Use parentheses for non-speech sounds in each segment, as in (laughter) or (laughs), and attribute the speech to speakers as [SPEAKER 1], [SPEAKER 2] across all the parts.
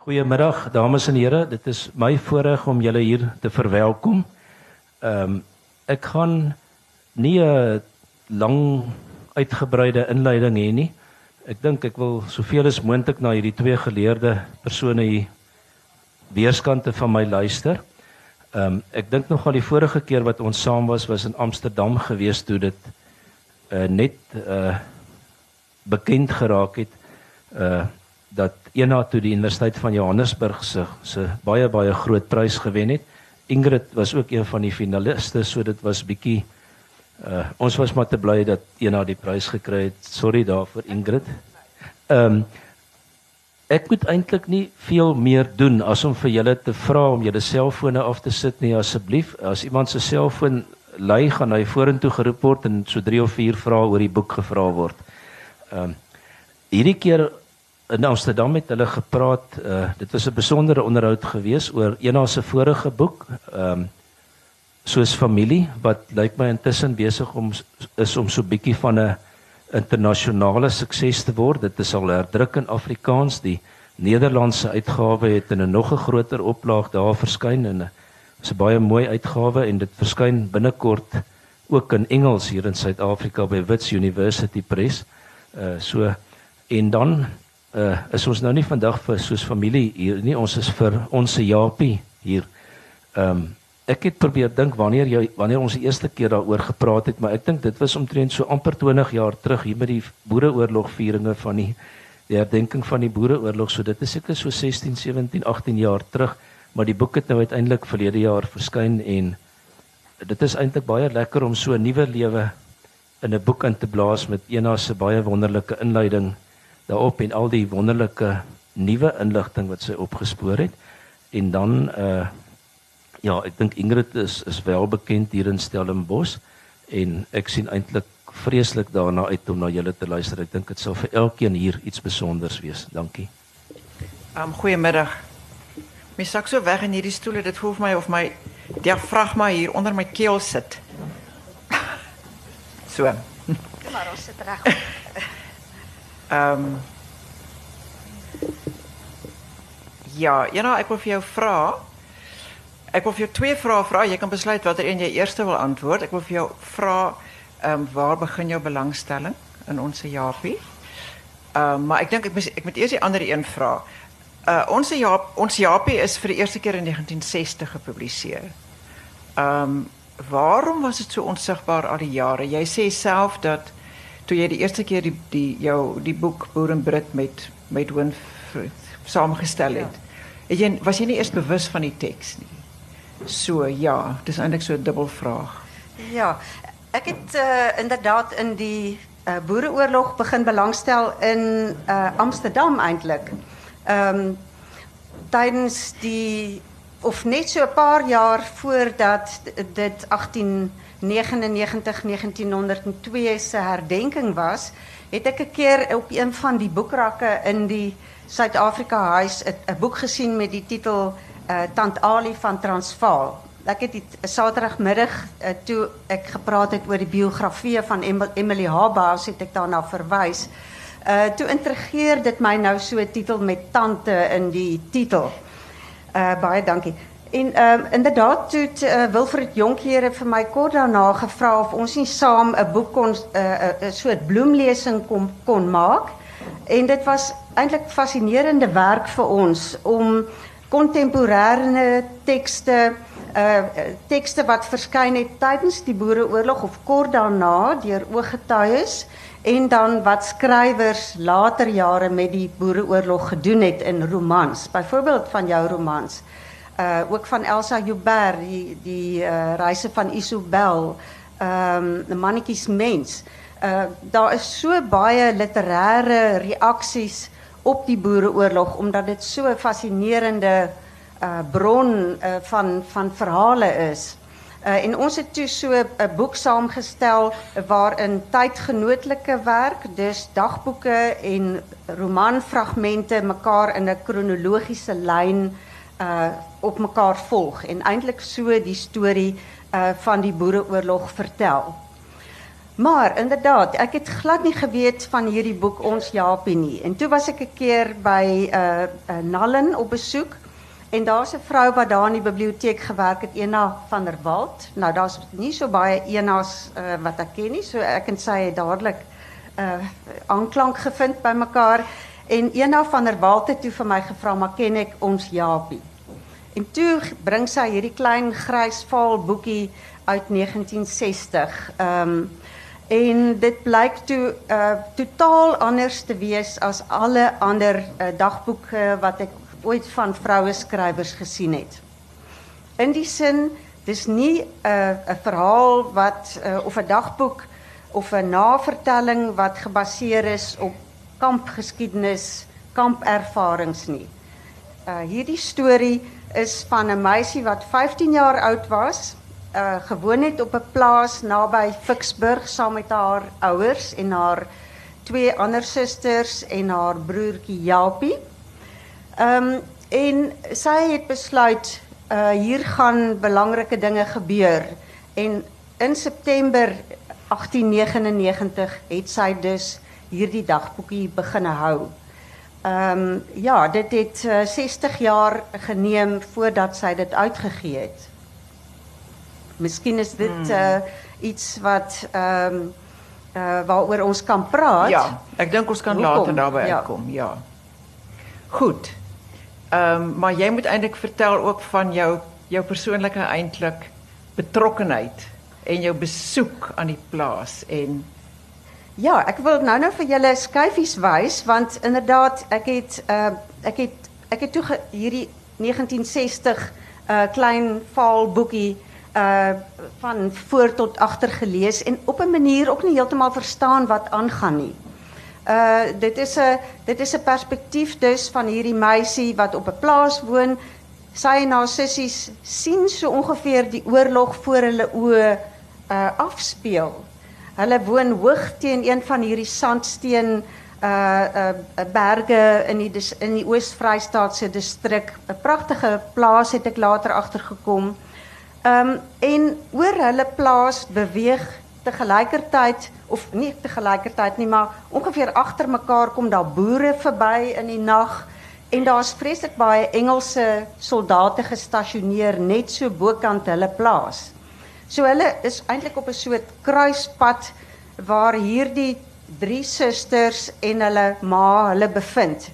[SPEAKER 1] Goeiemiddag dames en here, dit is my voorreg om julle hier te verwelkom. Ehm um, ek gaan nie 'n lang uitgebreide inleiding hê nie. Ek dink ek wil soveel as moontlik na hierdie twee geleerde persone hier weerskante van my luister. Ehm um, ek dink nog al die vorige keer wat ons saam was was in Amsterdam gewees toe dit uh, net uh bekend geraak het uh dat Ena toe die Universiteit van Johannesburg se se baie baie groot prys gewen het. Ingrid was ook een van die finaliste, so dit was bietjie uh ons was maar te bly dat Ena die prys gekry het. Sorry daarvoor Ingrid. Ehm um, ek moet eintlik nie veel meer doen as om vir julle te vra om julle selfone af te sit nie asseblief. As iemand se selfoon lui, gaan hy vorentoe geroep word en so 3 of 4 vrae oor die boek gevra word. Ehm um, hierdie keer in Amsterdam het hulle gepraat. Uh, dit was 'n besondere onderhoud gewees oor Ena se vorige boek, ehm um, soos familie wat lyk my intussen besig om is om so bietjie van 'n internasionale sukses te word. Dit is al herdruk in Afrikaans. Die Nederlandse uitgawe het in 'n nog 'n groter oplaag daar verskyn en is 'n baie mooi uitgawe en dit verskyn binnekort ook in Engels hier in Suid-Afrika by Wits University Press. Uh so en dan uh is ons nou nie vandag vir soos familie hier nie ons is vir ons se Japie hier. Ehm um, ek het probeer dink wanneer jy wanneer ons die eerste keer daaroor gepraat het, maar ek dink dit was omtrent so amper 20 jaar terug hier met die Boereoorlog vieringe van die die herdenking van die Boereoorlog. So dit is seker so 16, 17, 18 jaar terug, maar die boek het nou uiteindelik verlede jaar verskyn en dit is eintlik baie lekker om so 'n nuwe lewe in 'n boek in te blaas met Ena se baie wonderlike inleiding daarop en al die wonderlike nuwe inligting wat sy opgespoor het. En dan uh ja, ek dink Ingrid is is wel bekend hier in Stellenbosch en ek sien eintlik vreeslik daarna uit om na julle te luister. Ek dink dit sal vir elkeen hier iets spesonders wees. Dankie.
[SPEAKER 2] Um goeiemiddag. My sak so weg in hierdie stoele, dit voel vir my of my diafragma hier onder my keel sit. (laughs) So.
[SPEAKER 3] Kom maar, ons sit reg. (laughs)
[SPEAKER 2] Ehm um, Ja, ja nou, ek wil vir jou vra. Ek wil vir jou twee vrae vra. Jy kan besluit watter een jy eers wil antwoord. Ek wil vir jou vra ehm um, waar begin jou belangstelling in ons Japie? Ehm um, maar ek dink ek moet ek moet eers die ander een vra. Uh ons Jaap ons Japie is vir die eerste keer in 1960 gepubliseer. Ehm um, waarom was dit so onsigbaar al die jare? Jy sê self dat toe jy die eerste keer die die jou die boek Boer en Brit met met Winfried saamgestel het. Ja. Jy was jy nie eers bewus van die teks nie? So ja, dis eintlik so 'n dubbel vraag.
[SPEAKER 3] Ja, ek het uh, inderdaad in die uh, Boereoorlog begin belangstel in uh, Amsterdam eintlik. Ehm um, tydens die of net so 'n paar jaar voordat dit 18 99 1902 se herdenking was, het ek 'n keer op een van die boekrakke in die Suid-Afrika huis 'n boek gesien met die titel uh, Tant Ali van Transvaal. Ek het dit Saterdagmiddag uh, toe ek gepraat het oor die biografie van Emily Habaus het ek daarna verwys. Uh toe intrigeer dit my nou so 'n titel met tante in die titel. Uh baie dankie. En ehm um, inderdaad toe uh, Wilfred Jonkere vir my kort daarna gevra of ons nie saam 'n boek kon 'n uh, 'n uh, soort bloemlesing kon kon maak. En dit was eintlik fascinerende werk vir ons om kontemporêre tekste uh tekste wat verskyn het tydens die Boereoorlog of kort daarna deur ooggetuies en dan wat skrywers later jare met die Boereoorlog gedoen het in romans, byvoorbeeld van jou romans uh, ook van Elsa Joubert, die, die uh, reizen van Isobel, um, de mannetjes mens. Uh, daar is so baie literaire reacties op die boereoorlog, omdat zo'n so fascinerende uh, bron uh, van, van verhalen is. Uh, en ons het toe so 'n boek saamgestel waarin tydgenootlike werk, dus dagboeke en romanfragmente mekaar in 'n kronologiese lyn uh op mekaar volg en eintlik so die storie uh van die boereoorlog vertel. Maar inderdaad, ek het glad nie geweet van hierdie boek Ons Japie nie. En toe was ek 'n keer by uh, uh Nallen op besoek en daar's 'n vrou wat daar in die biblioteek gewerk het, Ena van der Walt. Nou daar's nie so baie Enas uh, wat ek ken nie, so ek en sy het dadelik uh aanklank gevind by mekaar en Ena van der Walt het toe vir my gevra, "Maar ken ek Ons Japie?" En toe bring sy hierdie klein grys vaal boekie uit 1960. Ehm um, en dit blyk toe uh totaal anders te wees as alle ander uh, dagboeke wat ek ooit van vroue skrywers gesien het. In die sin, dis nie 'n uh, 'n verhaal wat uh, of 'n dagboek of 'n navertelling wat gebaseer is op kampgeskiedenis, kampervarings nie. Uh hierdie storie is van 'n meisie wat 15 jaar oud was, uh gewoon het op 'n plaas naby Ficksburg saam met haar ouers en haar twee ander susters en haar broertjie Japie. Ehm um, en sy het besluit uh hier gaan belangrike dinge gebeur en in September 1899 het sy dus hierdie dagboekie begin hou. Ehm um, ja, dit het uh, 60 jaar geneem voordat sy dit uitgegee het. Miskien is dit hmm. uh, iets wat ehm um, uh, waaroor ons kan praat.
[SPEAKER 2] Ja, ek dink ons kan Hoekom? later daarby ja. uitkom, ja. Goed. Ehm um, maar jy moet eintlik vertel ook van jou jou persoonlike eintlik betrokkenheid en jou besoek aan die plaas en
[SPEAKER 3] Ja, ek wil nou nou vir julle skyfies wys want inderdaad ek het uh ek het ek het toe ge, hierdie 1960 uh klein vaal boekie uh van voor tot agter gelees en op 'n manier ook nie heeltemal verstaan wat aangaan nie. Uh dit is 'n dit is 'n perspektief dus van hierdie meisie wat op 'n plaas woon. Sy en haar sissies sien so ongeveer die oorlog voor hulle oë uh afspeel. Hulle woon hoog teen een van hierdie sandsteen uh uh berge in die in die Oos-Vrystaat se distrik. 'n Pragtige plaas het ek later agtergekom. Um, en oor hulle plaas beweeg te gelykertyd of nie te gelykertyd nie, maar ongeveer agter mekaar kom daar boere verby in die nag en daar's vreeslik baie Engelse soldate gestasioneer net so bokant hulle plaas. So hulle is eintlik op 'n soort kruispad waar hierdie drie susters en hulle ma hulle bevind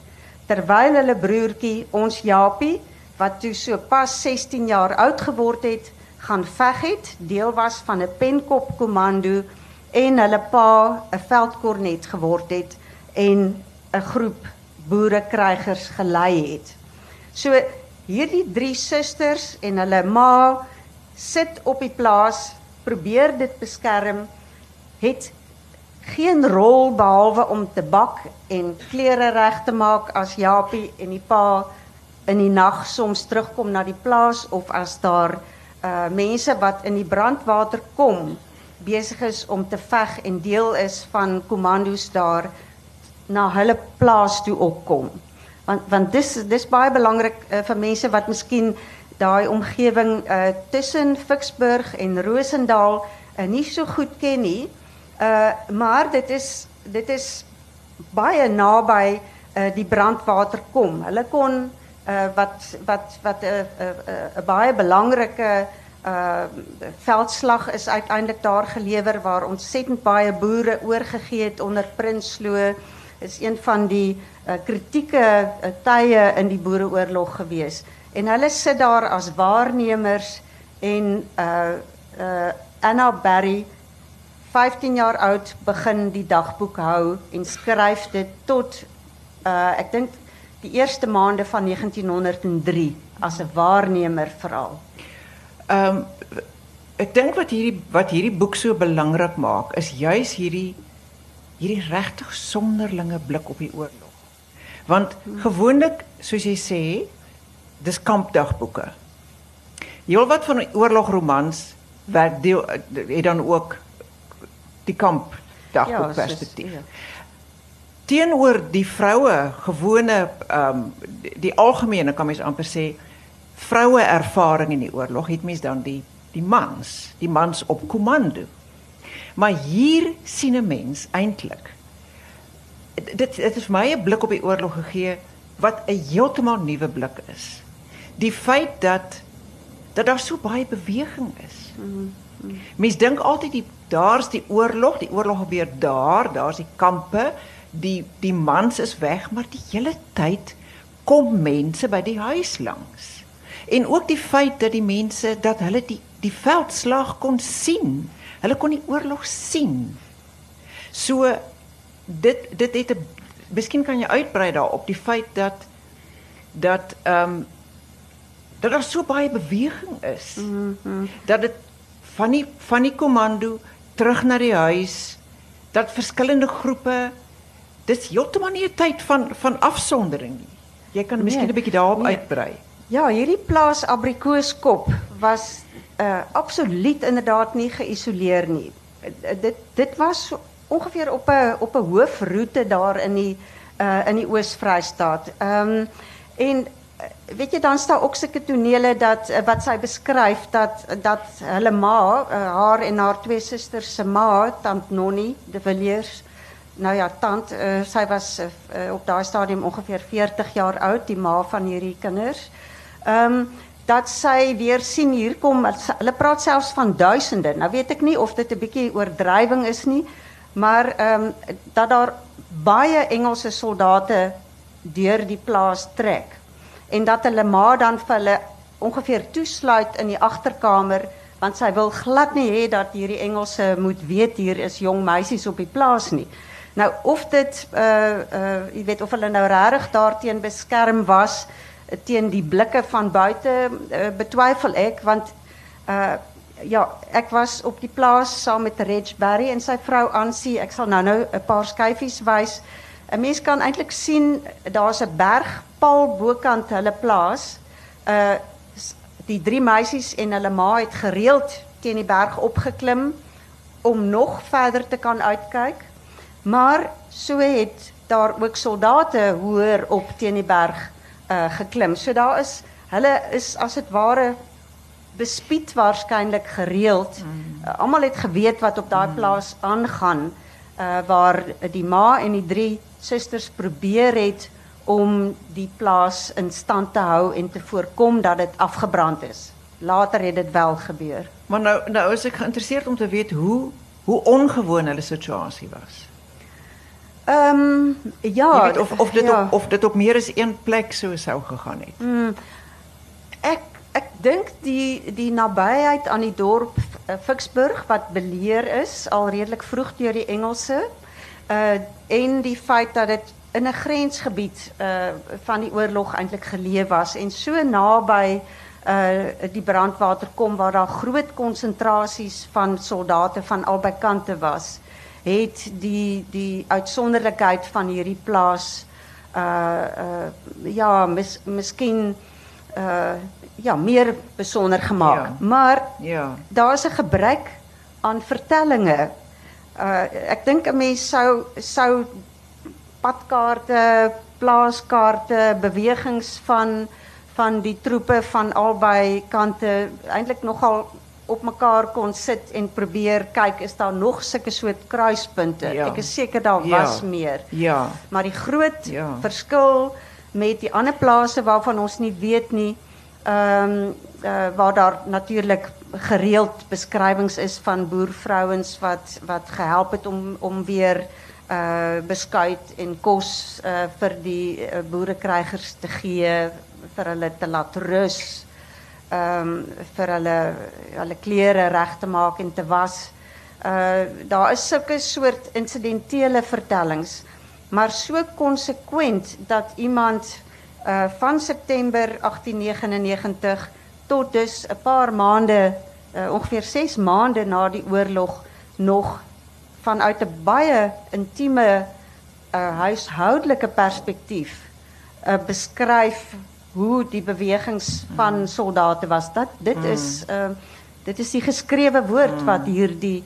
[SPEAKER 3] terwyl hulle broertjie ons Japie wat toe so pas 16 jaar oud geword het gaan veg het, deel was van 'n penkop komando en hulle pa 'n veldkornet geword het en 'n groep boerekrygers gelei het. So hierdie drie susters en hulle ma sit op die plaas, probeer dit beskerm, het geen rol behalwe om te bak en klere reg te maak as Japie en die pa in die nag soms terugkom na die plaas of as daar uh mense wat in die brandwater kom besig is om te veg en deel is van kommandos daar na hulle plaas toe opkom. Want want dis dis baie belangrik uh, vir mense wat miskien daai omgewing uh tussen Ficksburg en Rosendal uh, nie so goed ken nie. Uh maar dit is dit is baie naby uh die brandwater kom. Hulle kon uh, wat wat wat 'n uh, 'n uh, uh, baie belangrike uh, veldslag is uiteindelik daar gelewer waar ontsettend baie boere oorgegee het onder Prinsloo is een van die uh, kritieke uh, tye in die boereoorlog gewees en hulle sit daar as waarnemers en uh uh Anna Barry 15 jaar oud begin die dagboek hou en skryf dit tot uh ek dink die eerste maande van 1903 as 'n waarnemer veral.
[SPEAKER 2] Ehm um, ek dink wat hierdie wat hierdie boek so belangrik maak is juis hierdie hierdie regtig sonderlinge blik op die oorlog. Want gewoonlik, soos jy sê, dis kampdagboeke. Heelwat van oorlogromans wat deel het dan ook die kampdagboek perspektief. Ja, teenoor die vroue gewone ehm um, die, die algemene kan mens amper sê vroue ervaring in die oorlog het mens dan die die mans, die mans op komando. Maar hier sien 'n mens eintlik dit dit is my 'n blik op die oorlog gegee wat 'n heeltemal nuwe blik is. Die feit dat dat daar so baie beweging is. Mens dink altyd die daar's die oorlog, die oorlog gebeur daar, daar's die kampe, die die mans is weg, maar die hele tyd kom mense by die huis langs. En ook die feit dat die mense dat hulle die die veldslag kon sien. Hulle kon die oorlog sien. So dit dit het 'n miskien kan jy uitbrei daarop die feit dat dat ehm um, dat daar so baie beweging is. Mm -hmm. Dat dit van die van die komando terug na die huis dat verskillende groepe dis heeltemal nie 'n tyd van van afsondering nie. Jy kan miskien 'n nee, bietjie daarop nee. uitbrei.
[SPEAKER 3] Ja, hierdie plaas Abrikooskop was uh absoluut inderdaad nie geïsoleer nie. Dit dit was ongeveer op 'n op 'n hoofroete daar in die uh in die Oos-Vrystaat. Ehm um, en weet jy dan staan ook sulke tonele dat uh, wat sy beskryf dat dat hulle ma, uh, haar en haar twee susters se ma, tant Nonnie de Villiers Nou ja, tant, uh, sy was uh, op daai stadium ongeveer 40 jaar oud, die ma van hierdie kinders. Ehm um, dat sy weer sien hier kom, hulle praat selfs van duisende. Nou weet ek nie of dit 'n bietjie oordrywing is nie, maar ehm um, dat daar baie Engelse soldate deur die plaas trek en dat hulle ma dan vir hulle ongeveer toesluit in die agterkamer want sy wil glad nie hê dat hierdie Engelse moet weet hier is jong meisies op die plaas nie. Nou of dit uh uh jy weet of hulle nou regtig daarteen beskerm was uh, teen die blikke van buite uh, betwyfel ek want uh ja, ek was op die plaas saam met Reg Barry en sy vrou Ansie. Ek sal nou-nou 'n paar skyfies wys. 'n Mens kan eintlik sien daar's 'n bergpaal bokant hulle plaas. Uh die drie meisies en hulle ma het gereeld teen die berg opgeklim om nog verder te kan uitkyk. Maar so het daar ook soldate hoër op teen die berg uh geklim. So daar is hulle is as dit ware bespied waarskynlik gereeld. Mm. Uh, Almal het geweet wat op daai mm. plaas aangaan uh waar die ma en die drie susters probeer het om die plaas in stand te hou en te voorkom dat dit afgebrand is. Later het dit wel gebeur.
[SPEAKER 2] Maar nou nou is ek geïnteresseerd om te weet hoe hoe ongewoon hulle situasie was.
[SPEAKER 3] Ehm um, ja,
[SPEAKER 2] weet, of of dit ja. op, of dit op meer as een plek sou sou gegaan het.
[SPEAKER 3] Mm, ek ek dink die die nabyheid aan die dorp uh, Ficksburg wat beleer is al redelik vroeg deur die Engelse. Uh en die feit dat dit in 'n grensgebied uh van die oorlog eintlik geleë was en so naby uh die brandwater kom waar daar groot konsentrasies van soldate van albei kante was het die die uitsonderlikheid van hierdie plaas uh uh ja mis, miskien uh ja, meer besonder gemaak. Ja. Maar ja. daar's 'n gebrek aan vertellings. Uh ek dink 'n mens sou sou padkaarte, plaaskaarte, bewegings van van die troepe van albei kante eintlik nogal op mekaar kon sit en probeer kyk is daar nog sulke soort kruispunte. Ja. Ek is seker daar ja. was meer.
[SPEAKER 2] Ja.
[SPEAKER 3] Maar die groot ja. verskil met die ander plase waarvan ons nie weet nie ehm um, uh, waar daar natuurlik gereeld beskrywings is van boervrouens wat wat gehelp het om om weer uh beskuit en kos uh vir die uh, boerekrygers te gee vir hulle te laat rus. Ehm um, vir hulle hulle klere reg te maak en te was. Uh daar is sulke soort insidentele vertellings, maar so konsekwent dat iemand uh, van September 1899 tot dus 'n paar maande, uh, ongeveer 6 maande na die oorlog nog vanuit 'n baie intieme uh, huishoudelike perspektief uh, beskryf hoe die bewegings van mm. soldate was. Dat dit mm. is uh, dit is die geskrewe woord mm. wat hierdie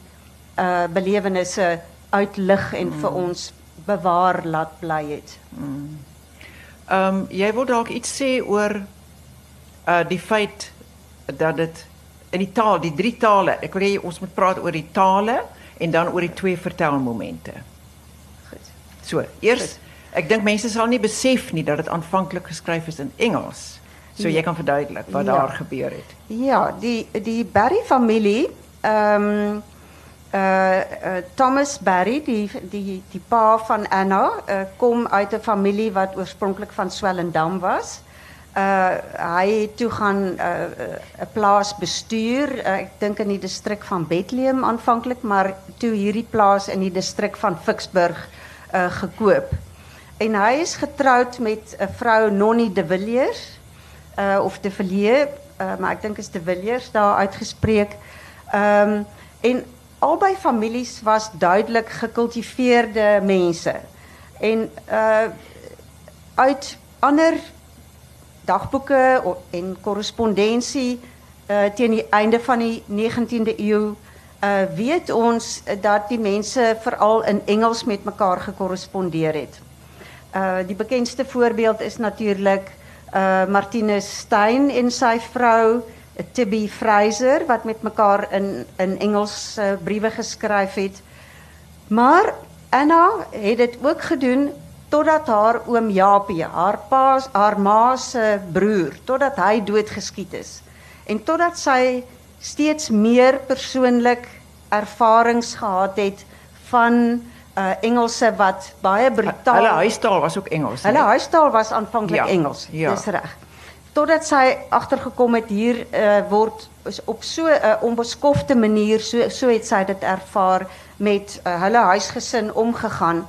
[SPEAKER 3] uh, belewennisse uitlig en vir ons bewaar laat bly het. Mm.
[SPEAKER 2] Ehm um, jy wil dalk iets sê oor uh die feit dat dit in die taal, die drie tale, ek wil hê ons moet praat oor die tale en dan oor die twee vertelmomente.
[SPEAKER 3] Goed.
[SPEAKER 2] So, eers ek dink mense sal nie besef nie dat dit aanvanklik geskryf is in Engels. So jy kan verduidelik wat
[SPEAKER 3] Ja.
[SPEAKER 2] daar gebeur het.
[SPEAKER 3] Ja, die die Barry familie, ehm uh, Thomas Barry, die die die pa van Anna, uh, kom uit 'n familie wat oorspronklik van Swellendam was. Uh hy het toe gaan 'n uh, 'n plaas bestuur, ek dink in die distrik van Bethlehem aanvanklik, maar toe hierdie plaas in die distrik van Vicksburg gekoop. En hy is getroud met 'n vrou Nonnie de Villiers of de Villiers, maar ik denk is de Villiers daar uitgespreek. Um, en albei families was duidelijk gecultiveerde mensen. En uh, uit ander dagboeken o- en correspondentie uh, tegen het einde van die 19e eeuw uh, weet ons dat die mensen vooral in Engels met elkaar gecorrespondeerd het. Uh, die bekendste voorbeeld is natuurlijk uh, Martinus Stein en zijn vrouw uh, Tibby Fraser, wat met elkaar in, in Engels uh, brieven geschreven het. Maar Anna het dit ook gedoen totdat haar oom Japie, haar pa, haar ma se broer, totdat hy doodgeskiet is. En totdat sy steeds meer persoonlik ervarings gehad het van uh Engelse wat baie brutaal
[SPEAKER 2] Hulle huistaal was ook Engels.
[SPEAKER 3] Hulle huistaal was aanvanklik
[SPEAKER 2] Ja,
[SPEAKER 3] Engels.
[SPEAKER 2] ja.
[SPEAKER 3] Dis reg. Totdat sy agtergekom het hier uh, word op so 'n uh, onbeskofte manier so so het sy dit ervaar met uh, hulle huisgesin omgegaan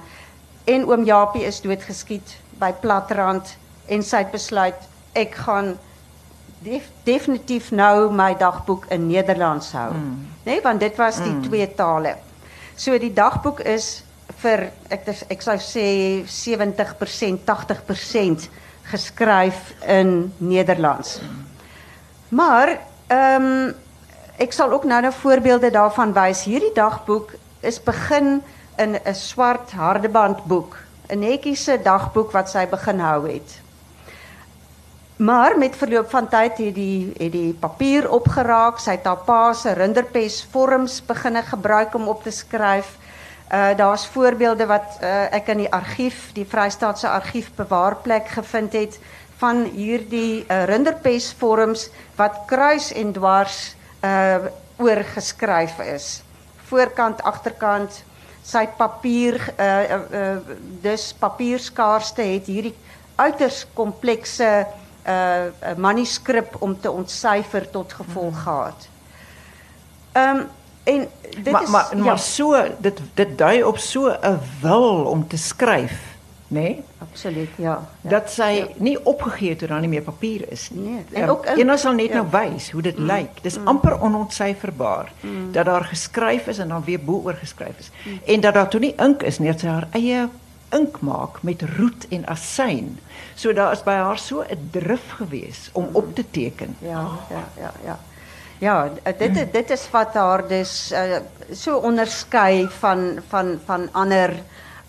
[SPEAKER 3] en oom Japie is doodgeskiet by Platrand en sy het besluit ek gaan def, definitief nou my dagboek in Nederlands hou. Mm. Nee, want dit was die mm. twee tale. So die dagboek is vir ek ek sou sê 70%, 80% geskryf in Nederlands. Maar ehm um, ek sal ook nou 'n voorbeelde daarvan wys. Hierdie dagboek is begin in 'n swart hardebandboek, 'n netjiese dagboek wat sy begin hou het. Maar met verloop van tyd het die het die papier opgeraak, sy het haar pa se rinderpes vorms begine gebruik om op te skryf. Uh daar's voorbeelde wat uh, ek in die argief, die Vrystaatse argief bewaarplek gevind het van hierdie uh, rinderpes vorms wat kruis en dwars uh oorgeskryf is. Voorkant, agterkant, sy papier uh, uh, uh dus papierskaarste het hierdie uiters komplekse uh manuskrip om te ontsyfer tot gevolg gehad. Ehm um, en dit
[SPEAKER 2] maar
[SPEAKER 3] is
[SPEAKER 2] maar,
[SPEAKER 3] ja,
[SPEAKER 2] maar so dit dit dui op so 'n wil om te skryf, nê? Nee?
[SPEAKER 3] absoluut ja. ja.
[SPEAKER 2] Dat sy nie opgegee het toe daar nie meer papier is nie.
[SPEAKER 3] Nee, en ook
[SPEAKER 2] en ons sal net
[SPEAKER 3] ja.
[SPEAKER 2] nou wys hoe dit mm. lyk. Dis mm. amper onontsyferbaar mm. dat daar geskryf is en dan weer bo oor geskryf is. Mm. En dat daar toe nie ink is nie, dat sy haar eie ink maak met roet en asyn. So daar is by haar so 'n drif gewees om op te teken.
[SPEAKER 3] Ja, ja, ja, ja. Ja, dit is- dit is wat haar dus uh, so onderskei van van van ander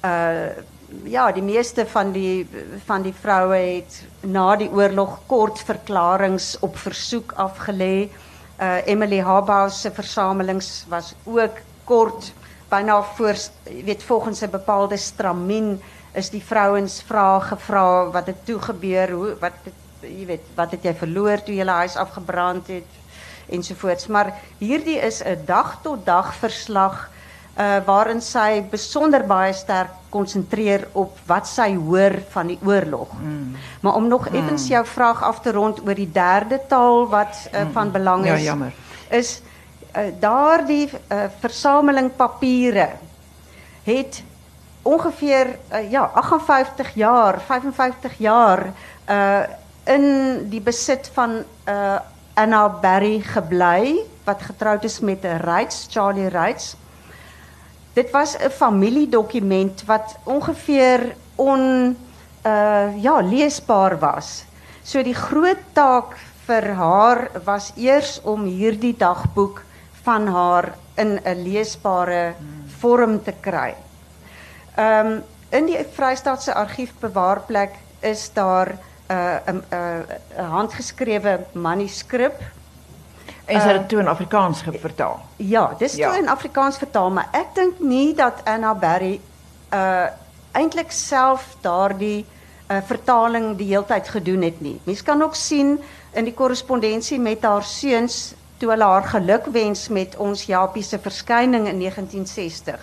[SPEAKER 3] uh ja, die meeste van die van die vroue het na die oorlog kort verklaringe op versoek afgelê. Uh Emily Habaus se versamelings was ook kort byna voor weet volgens 'n bepaalde stramien is die vrouens vrae gevra wat het toe gebeur, hoe wat het, jy weet, wat het jy verloor toe jy huis afgebrand het ensovoorts. Maar hierdie is 'n dag tot dag verslag uh waarin sy besonder baie sterk konsentreer op wat sy hoor van die oorlog. Mm. Maar om nog effens jou vraag af te rond oor die derde taal wat uh, van belang
[SPEAKER 2] Ja,
[SPEAKER 3] is,
[SPEAKER 2] jammer.
[SPEAKER 3] is uh, daardie uh, versameling papiere het ongeveer uh, ja 58 jaar, 55 jaar uh in die besit van uh Anna Barry gebly wat getroud is met 'n Reitz, Charlie Reitz. Dit was 'n familiedokument wat ongeveer on uh ja, leesbaar was. So die groot taak vir haar was eers om hierdie dagboek van haar in 'n leesbare vorm te kry. Ehm um, in die Vrystaatse argiefbewaarplek is daar 'n uh, 'n uh, 'n handgeskrewe manuskrip
[SPEAKER 2] En sy het dit toe in Afrikaans vertaal.
[SPEAKER 3] Ja, dis
[SPEAKER 2] Ja.
[SPEAKER 3] toe in Afrikaans vertaal, maar ek dink nie dat Anna Berry uh eintlik self daardie uh vertaling die heeltyd gedoen het nie. Mens kan ook sien in die korrespondensie met haar seuns toe hulle haar gelukwens met ons Japie se verskyning in 1960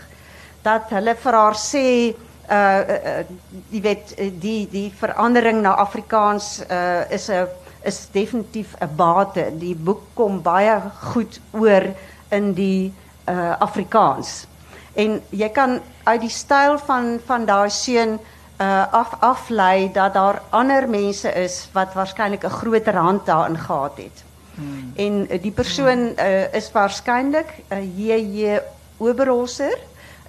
[SPEAKER 3] dat hulle vir haar sê uh, uh uh, jy weet uh, die die verandering na Afrikaans uh is 'n is definitief 'n bate. Die boek kom baie goed oor in die uh Afrikaans. En jy kan uit die styl van van daai seun uh af aflei dat daar ander mense is wat waarskynlik 'n groter hand daarin gehad het. Hmm. En die persoon uh, is waarskynlik uh, JJ Oberholzer,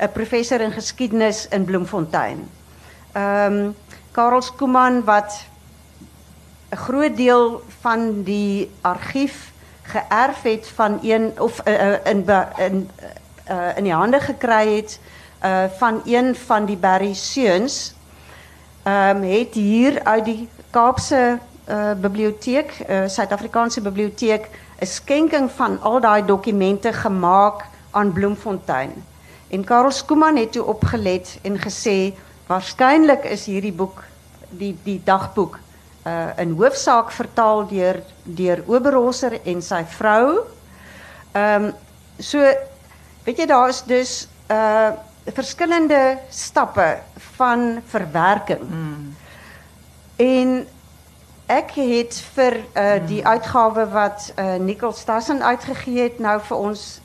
[SPEAKER 3] 'n professor in geskiedenis in Bloemfontein. Ehm um, Karel Skooman wat 'n groot deel van die argief geërf het van een of uh, uh, in in uh, in die hande gekry het uh, van een van die Berry seuns ehm um, het hier uit die Kaapse uh, biblioteek, uh, Suid-Afrikaanse biblioteek 'n skenking van al daai dokumente gemaak aan Bloemfontein. En Karel Skooman het toe opgelet en gesê waarskynlik is hierdie boek die die dagboek uh in hoofsaak vertaal deur deur Oberholzer en sy vrou. Ehm um, so weet jy daar is dus uh verskillende stappe van verwerking. Mm. En ek het vir uh die uitgawe wat uh Nicole Stassen uitgegee het nou vir ons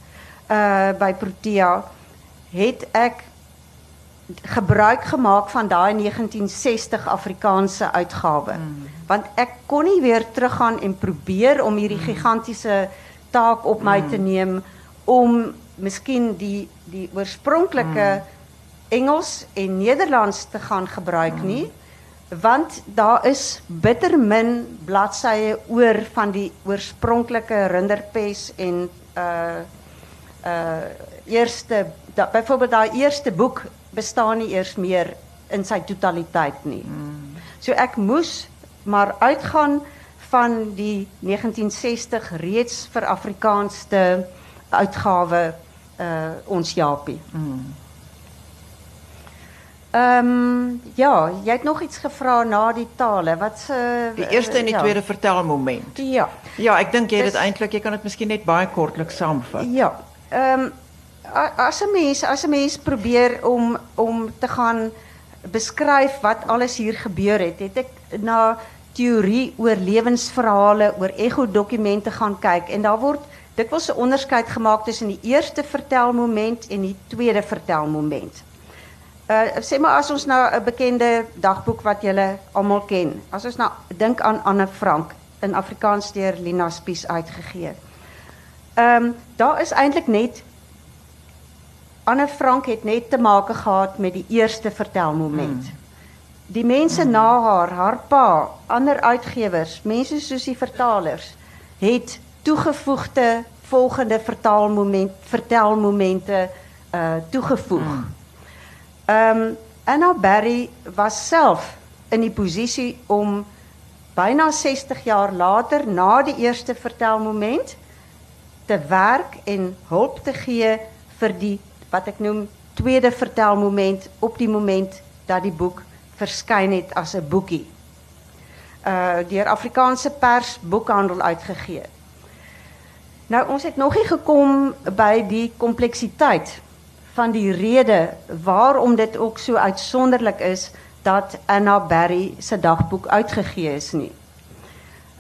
[SPEAKER 3] uh by Protea het ek gebruik gemaak van daai 1960 Afrikaanse uitgawe. Mm. Want ek kon nie weer teruggaan en probeer om hierdie gigantiese taak op my te neem om miskien die die oorspronklike Engels en Nederlands te gaan gebruik nie want daar is bitter min bladsye oor van die oorspronklike rinderpes en uh uh eerste da, byvoorbeeld daai eerste boek bestaan nie eers meer in sy totaliteit nie. Mm. So ek moes maar uitgaan van die 1960 reeds vir Afrikaanste uitgawe uh ons Japie. Mm. Ehm um, ja, jy het nog iets gevra na die tale. Wat se
[SPEAKER 2] Die eerste en die
[SPEAKER 3] ja.
[SPEAKER 2] tweede vertelmoment.
[SPEAKER 3] Ja.
[SPEAKER 2] Ja, ek dink jy het dit eintlik, jy kan dit miskien net baie kortlik saamvat.
[SPEAKER 3] Ja. Ehm um, as 'n mens as 'n mens probeer om om te gaan beskryf wat alles hier gebeur het, het ek na teorie oor lewensverhale, oor ego-dokumente gaan kyk en daar word dikwels 'n onderskeid gemaak tussen die eerste vertelmoment en die tweede vertelmoment. Uh sê maar as ons nou 'n bekende dagboek wat julle almal ken. As ons nou dink aan Anne Frank in Afrikaans deur Lina Spies uitgegee. Ehm um, daar is eintlik net Anne Frank het net te maak gehad met die eerste vertelmoment. Hmm. Die mense hmm. na haar, haar pa, ander uitgewers, mense soos die vertalers het toegevoegde volgende vertaalmoment vertelmomente uh toegevoeg. Hmm. Ehm um, Anna Berry was self in die posisie om byna 60 jaar later na die eerste vertelmoment te werk en hulp te gee vir die wat ek noem tweede vertelmoment op die moment dat die boek verskyn het as 'n boekie. Uh deur Afrikaanse Pers Boekhandel uitgegee. Nou ons het nog nie gekom by die kompleksiteit van die rede waarom dit ook so uitsonderlik is dat Anna Berry se dagboek uitgegee is nie.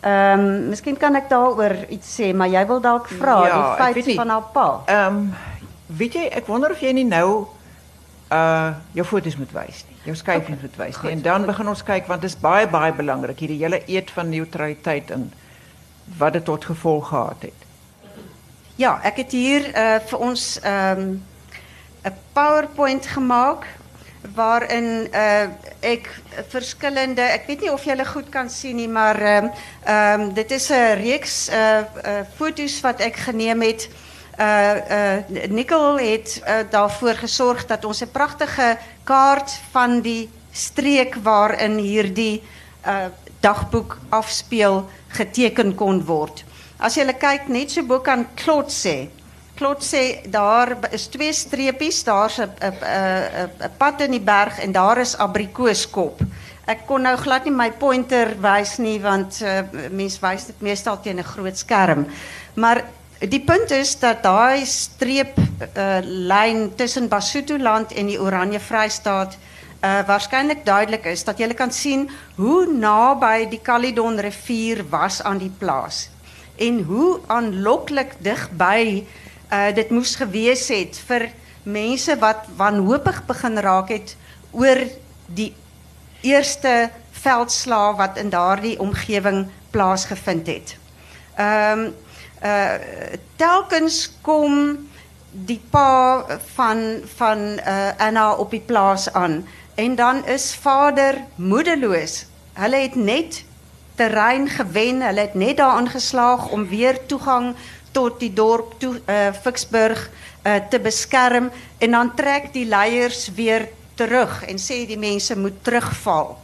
[SPEAKER 3] Ehm um, miskien kan ek daaroor iets sê, maar jy wil dalk vra
[SPEAKER 2] Ja, ek
[SPEAKER 3] die
[SPEAKER 2] weet
[SPEAKER 3] feit
[SPEAKER 2] nie.
[SPEAKER 3] van haar pa.
[SPEAKER 2] Ehm um, weet jy, ek wonder of jy nie nou uh jou foto's moet wys nie. Jou skyfies moet wys nie. En dan begin ons kyk want dit is baie baie belangrik hierdie hele eet van neutraliteit en wat dit tot gevolg gehad het.
[SPEAKER 3] Ja, ek het hier uh, vir ons ehm 'n PowerPoint gemaak waarin uh, ek verskillende, ek weet nie of julle goed kan sien nie, maar ehm um, dit is 'n reeks uh, uh foto's wat ek geneem het. Uh uh Nicole het uh, daarvoor gesorg dat ons 'n pragtige kaart van die streek waarin hierdie uh dagboek afspeel geteken kon word. As jy kyk net so bo kan Klot sê. Klot sê daar is twee streepies, daar's 'n 'n 'n 'n pad in die berg en daar is abrikooskop. Ek kon nou glad nie my pointer wys nie want uh, mens wys dit meestal teen 'n groot skerm. Maar die punt is dat daai streep uh, lyn tussen Basutoland en die Oranje Vrystaat uh, waarschijnlijk duidelijk is dat jullie kan zien hoe nabij die Caledon rivier was aan die plaats. En hoe aanlokkelijk dichtbij uh, dit moest geweest het voor mensen wat wanhopig begin raak het oor die eerste veldslag wat in daardie omgewing plaasgevind het. Ehm um, uh, telkens kom die pa van van uh, Anna op die plaas aan en dan is vader moedeloos. Hulle het net terrein gewen, hulle het net daaraan geslaag om weer toegang tot die dorp toe uh, Ficksburg uh, te beskerm en dan trek die leiers weer terug en sê die mense moet terugval.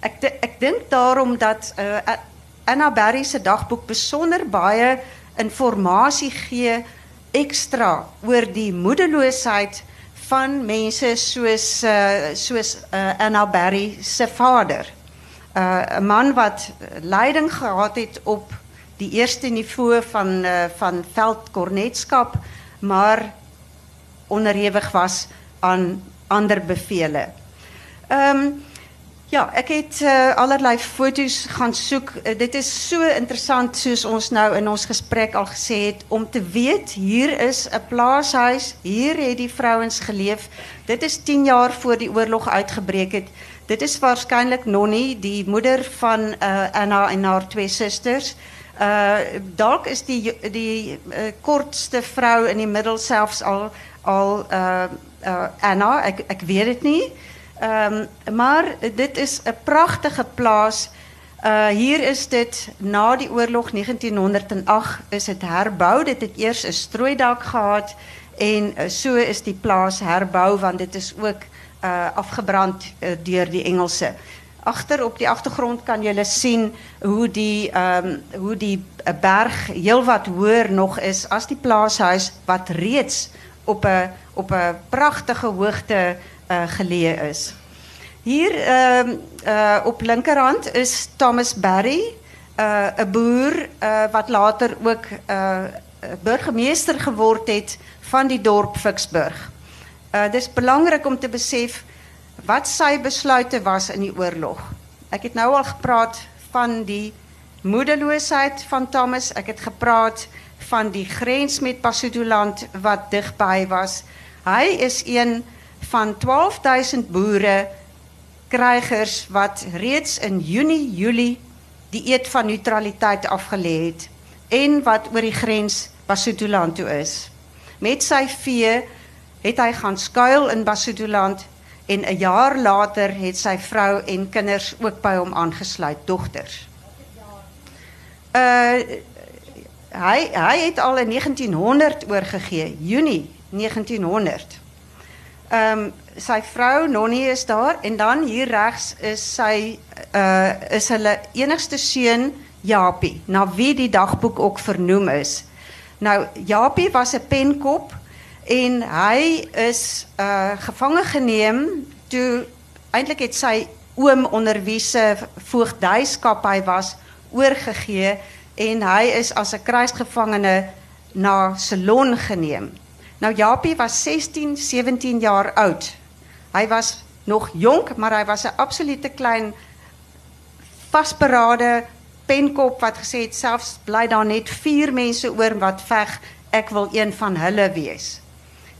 [SPEAKER 3] Ek ek dink daarom dat uh, Anna Berry se dagboek besonder baie inligting gee ekstra oor die moedeloosheid van mensen zoals uh, soos uh, Anna Barry se vader. Uh, 'n man wat leiding gehad het op die eerste niveau van uh, van veldkornetskap, maar onderhewig was aan ander bevele. Ehm ja, ek het uh, allerlei foto's gaan soek. Uh, dit is so interessant soos ons nou in ons gesprek al het om te weet hier is 'n plaashuis, hier het die vrouens geleef. Dit is 10 jaar voor die oorlog uitgebreek het. Dit is waarskynlik Nonnie, die moeder van uh, Anna en haar twee susters. Uh dalk is die die kortste vrou in die middel selfs al al Anna, ek weet dit nie. Um, maar dit is een prachtige plaats. Uh, hier is dit na die oorlog 1908 is het herbouwd. Dit het eerst een strooidak gehad en uh, so is die plaats herbouwd want dit is ook uh, afgebrand uh, door die Engelse. Achter op die achtergrond kan je zien hoe die, um, hoe die berg heel wat hoger nog is als die plaashuis wat reeds op een op een prachtige hoogte uh, geleë is. Hier uh, uh, op linkerhand is Thomas Barry, 'n uh, boer wat later ook burgemeester geword het van die dorp Ficksburg. Uh dis belangrik om te besef wat sy besluite was in die oorlog. Ek het nou al gepraat van die moedeloosheid van Thomas. Ek het gepraat van die grens met Basutoland wat digby was. Hy is een van 12000 boere krijgers wat reeds in juni julie die eed van neutraliteit afgelê het en wat oor die grens Basutoland toe is. Met sy vee het hy gaan skuil in Basutoland en 'n jaar later het sy vrou en kinders ook by hom aangesluit, dogters. Uh hy hy het al in 1900 oorgegee, Junie 1900. Ehm um, sy vrou Nonnie is daar en dan hier regs is sy uh is hulle enigste seun Japie, na wie die dagboek ook vernoem is. Nou Japie was 'n penkop en hy is uh gevange geneem toe eintlik het sy oom onder wie se voogdyskap hy was oorgegee en hy is as 'n kruisgevangene na Ceylon geneem. Nou Japie was 16, 17 jaar oud. Hij was nog jong, maar hij was een absolute klein vastberaden penkop wat gesê het selfs bly daar net vier mense oor wat veg, ek wil een van hulle wees.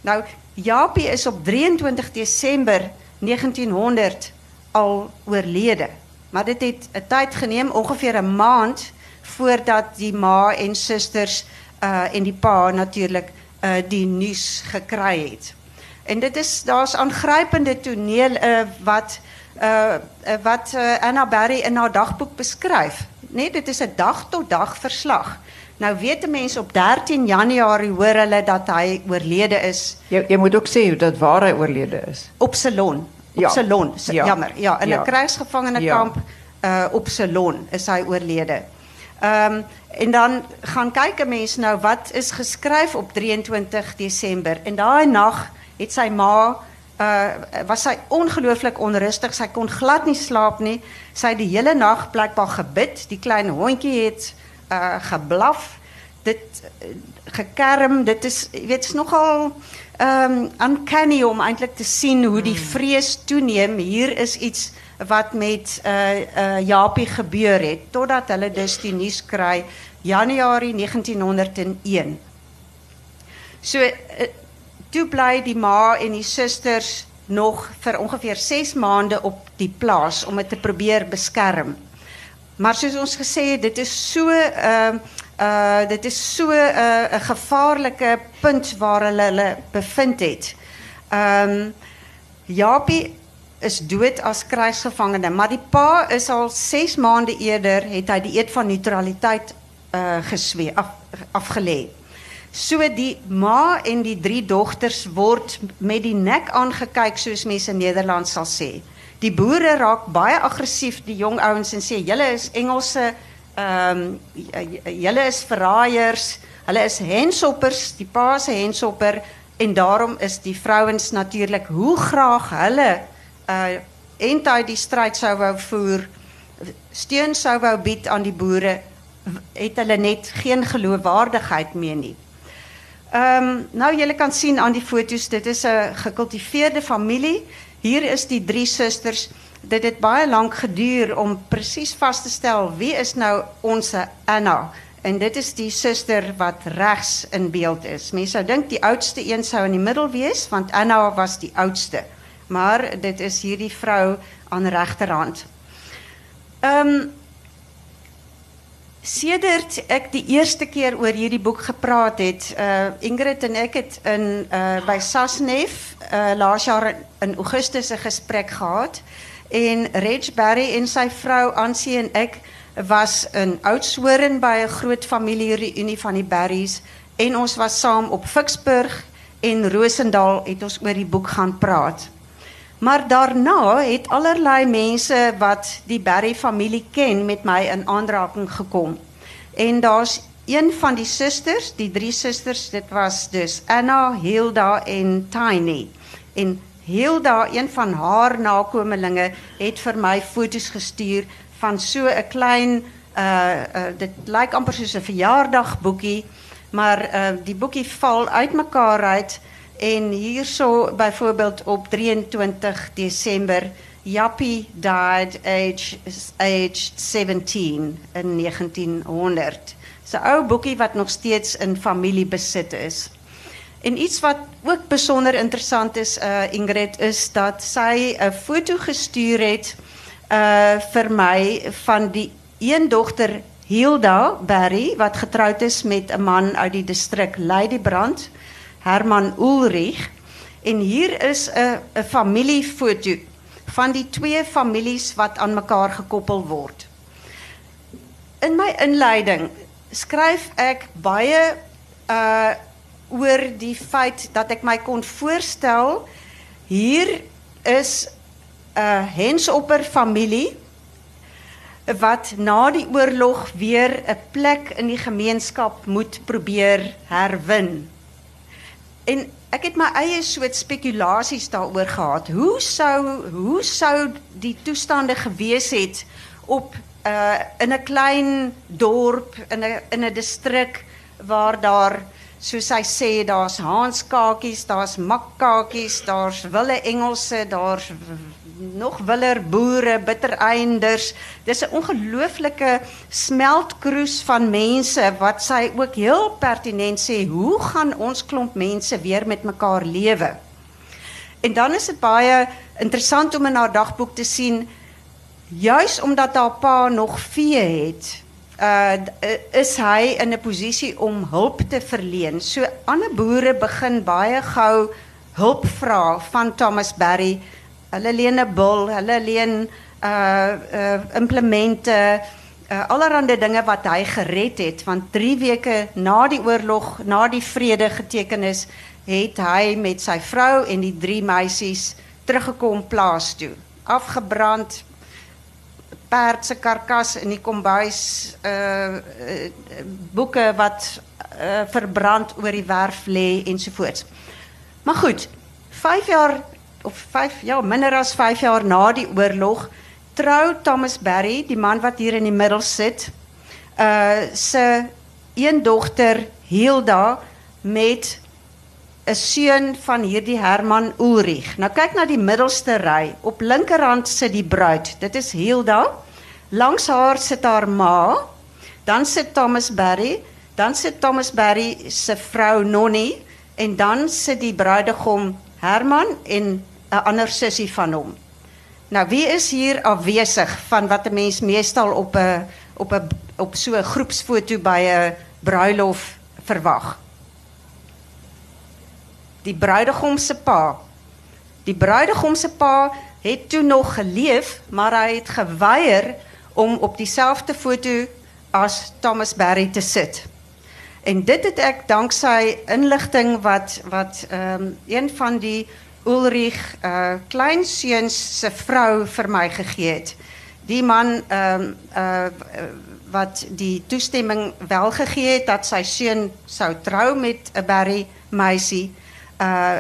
[SPEAKER 3] Nou Japie is op 23 Desember 1900 al oorlede. Maar dit het 'n tyd geneem, ongeveer 'n maand voordat die ma en susters uh en die pa natuurlik uh, die nuus gekry het. En dit is daar's aangrypende toneel uh, wat uh, wat Anna Berry in haar dagboek beskryf. Nee, dit is 'n dag tot dag verslag. Nou weet mense op 13 Januarie hoor hulle dat hy oorlede is.
[SPEAKER 2] Jy jy moet ook sê dat waar hy oorlede is.
[SPEAKER 3] Op ja. Ja. Jammer. Ja, in 'n ja. kruisgevangenekamp ja. uh op Ceylon is hy oorlede. Ehm um, en dan gaan kyk 'n mens nou wat is geskryf op 23 Desember. En daai nag het sy ma uh was sy ongelooflik onrustig. Sy kon glad nie slaap nie. Sy het die hele nag blykbaar gebid. Die klein hondjie het uh geblaf. Dit uh, gekerm. Dit is jy weet, is nogal ehm um, uncanny om eintlik te sien hoe die vrees toeneem. Hier is iets wat met uh uh Japie gebeur het totdat hulle dus die nuus kry Januarie 1901. So uh, toe bly die ma en die susters nog vir ongeveer 6 maande op die plaas om dit te probeer beskerm. Maar soos ons gesê het, dit is so ehm uh, uh dit is so 'n uh, 'n gevaarlike punt waar hulle hulle bevind het. Ehm um, Japie is dood as krijgsgevangene, maar die pa is al 6 maande eerder het hy die eed van neutraliteit uh geswee af afgelê. So die ma en die drie dogters word met die nek aangekyk soos mense in Nederland sal sê. Die boere raak baie aggressief die jong ouens en sê julle is Engelse ehm um, julle is verraaiers, hulle is hensoppers, die pa se hensopper en daarom is die vrouens natuurlik hoe graag hulle uh en hy die stryd sou wou voer, steun sou wou bied aan die boere, het hulle net geen geloofwaardigheid meer nie. Ehm nou julle kan sien aan die foto's, dit is 'n gekultiveerde familie. Hier is die drie susters. Dit het baie lank geduur om presies vas te stel wie is nou ons Anna. En dit is die suster wat regs in beeld is. Mense sou dink die oudste een sou in die middel wees want Anna was die oudste. Maar dit is hierdie vrou aan regterhand. Ehm um, Sedert ek die eerste keer oor hierdie boek gepraat het, uh Ingrid en ek het in uh by Sasnef uh laas jaar in Augustus 'n gesprek gehad en Reg Barry en sy vrou Ansie en ek was in Oudtshoorn by 'n groot familiereunie van die Barrys en ons was saam op Ficksburg en Rosendal het ons oor die boek gaan praat. Maar daarna het allerlei mense wat die Barry familie ken met my in aanraking gekom. En daar's een van die susters, die drie susters, dit was dus Anna, Hilda en Tiny. En Hilda, een van haar nakomelinge, het vir my foto's gestuur van so 'n klein uh, uh dit lyk amper soos 'n verjaardagboekie, maar uh die boekie val uitmekaar uit. En hierso bijvoorbeeld op 23 december, Jappie died aged, aged 17 in 1900. Is 'n ou boekie wat nog steeds in familiebesit is. En iets wat ook bijzonder interessant is, uh, Ingrid, is dat zij een foto gestuurd heeft uh, vir my van die een dochter Hilda Barry wat getrouwd is met een man uit die distrik Leidebrand. Herman Ulrich. En hier is 'n 'n familiefoto van die twee families wat aan mekaar gekoppel word. In my inleiding skryf ek baie uh oor die feit dat ek my kon voorstel hier is 'n Hensopper familie wat na die oorlog weer 'n plek in die gemeenskap moet probeer herwin. En ek het my eie soort spekulasies daaroor gehad. Hoe sou hoe sou die toestande gewees het op uh in 'n klein dorp in 'n in 'n distrik waar daar soos hy sê daar's haanskakies, daar's makkakies, daar's wille Engelse, daar's nog willer boere, bittereinders. Dis 'n ongelooflike smeltkroes van mense wat sy ook heel pertinent sê, hoe gaan ons klomp mense weer met mekaar lewe? En dan is dit baie interessant om in haar dagboek te sien juis omdat haar pa nog vee het. Uh is hy in 'n posisie om hulp te verleen. So ander boere begin baie gou hulp vra van Thomas Berry Hulle leen 'n bul, hulle leen uh uh implemente, uh allerlei dinge wat hy gered het want 3 weke na die oorlog, na die vrede geteken is, het hy met sy vrou en die drie meisies teruggekom plaas toe. Afgebrand perd se karkas in die kombuis, uh, uh boeke wat uh, verbrand oor die werf lê ensovoorts. Maar goed, 5 jaar of 5 ja, minder as 5 jaar na die oorlog trou Thomas Berry, die man wat hier in die middel sit, uh se een dogter Hilda met 'n seun van hierdie Herman Ulrich. Nou kyk na die middelste ry. Op linkerhand sit die bruid. Dit is Hilda. Langs haar sit haar ma. Dan sit Thomas Berry, dan sit Thomas Berry se vrou Nonnie en dan sit die bruidegom Herman en 'n ander sussie van hom. Nou wie is hier afwesig van wat 'n mens meestal op 'n op 'n op so 'n groepsfoto by 'n bruilof verwag? Die bruidegom se pa. Die bruidegom se pa het toe nog geleef, maar hy het geweier om op dieselfde foto as Thomas Berry te sit. En dit het ek danksy inligting wat wat ehm um, een van die Ulrich uh kleinseuns se vrou vir my gegee het. Die man ehm uh wat die toestemming wel gegee het dat sy seun sou trou met 'n Barry meisie uh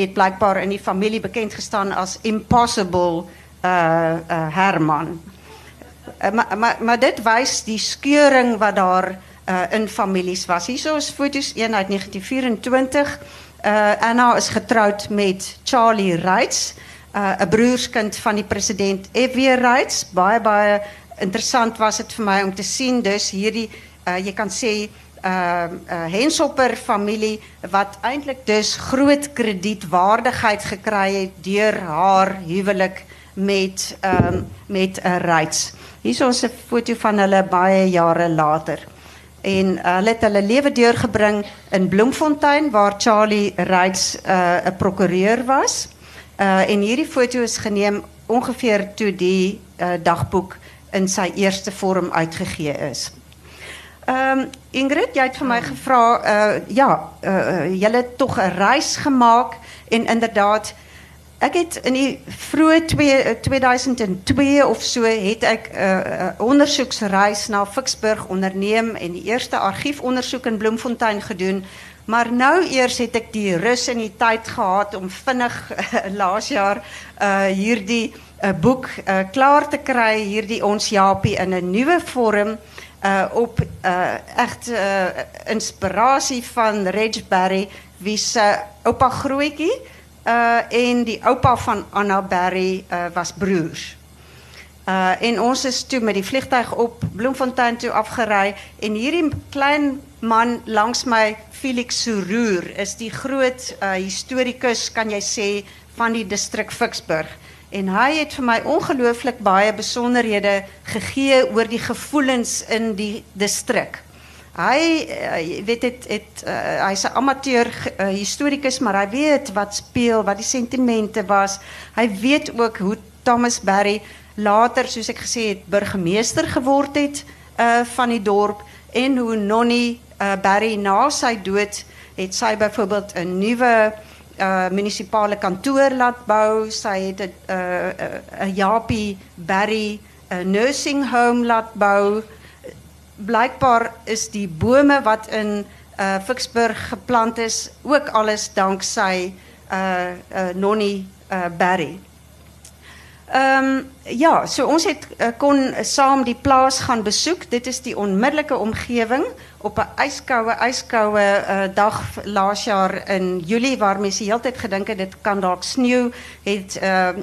[SPEAKER 3] het blykbaar in die familie bekend gestaan as impossible uh, uh Herman. Maar maar maar dit wys die skeuring wat daar uh in families was. Hierso is foto's een uit 1924 uh, Anna is getrouwd met Charlie Reitz, uh, een broerskind van die president F.W. Reitz. Baie, baie interessant was het voor mij om te zien. Dus hierdie, uh, je kan zeggen, uh, uh, Henshopper familie, wat eindelijk dus groot kredietwaardigheid gekregen door haar huwelijk met, um, met Reitz. Hier is onze foto van hulle baie jaren later. En uh, hulle het hulle lewe deurgebring in Bloemfontein waar Charlie Reitz 'n uh, prokureur was. Uh, en hierdie foto is geneem ongeveer toe die uh, dagboek in sy eerste vorm uitgegee is. Um, Ingrid, jy het vir my gevra uh ja, uh, jy het tog 'n reis gemaak en inderdaad Ek het in die vroeë 2002 of so het ek 'n uh, uh, ondersoeksreis na Ficksburg onderneem en die eerste argiefondersoek in Bloemfontein gedoen. Maar nou eers het ek die rus en die tyd gehad om vinnig (laughs) laas jaar uh hierdie boek uh, klaar te kry, hierdie ons Japie in 'n nuwe vorm uh op uh echt uh inspirasie van Reg Barry wie oupa grootjie uh en die oupa van Anna Berry uh was broers. Uh en ons is toe met die vliegtuig op Bloemfontein toe afgery en hierdie klein man langs my Felix Suroer is die groot historikus kan jy sê van die distrik Ficksburg en hy het vir my ongelooflik baie besonderhede gegee oor die gevoelens in die distrik. Hij uh, weet het, het, uh, is een amateur uh, historicus, maar hij weet wat speel, wat die sentimenten was. Hij weet ook hoe Thomas Barry later, zoals ik gezegd heb, burgemeester geworden het uh, van die dorp. En hoe Nonnie uh, Barry na zijn dood, het zij bijvoorbeeld een nieuwe uh, municipale kantoor laat bouwen. Zij het een uh, uh, Japie Barry nursing home laat bouwen blijkbaar is die bome wat in uh, geplant is ook alles dankzij uh, uh, Nonnie uh, Barry. Ehm ja, so ons het uh, kon saam die plaas gaan besoek. Dit is die onmiddellike omgewing op 'n ijskoue ijskoue uh, dag laas jaar in Julie waar mense heeltyd gedink het dit kan dalk sneeu, het uh, uh,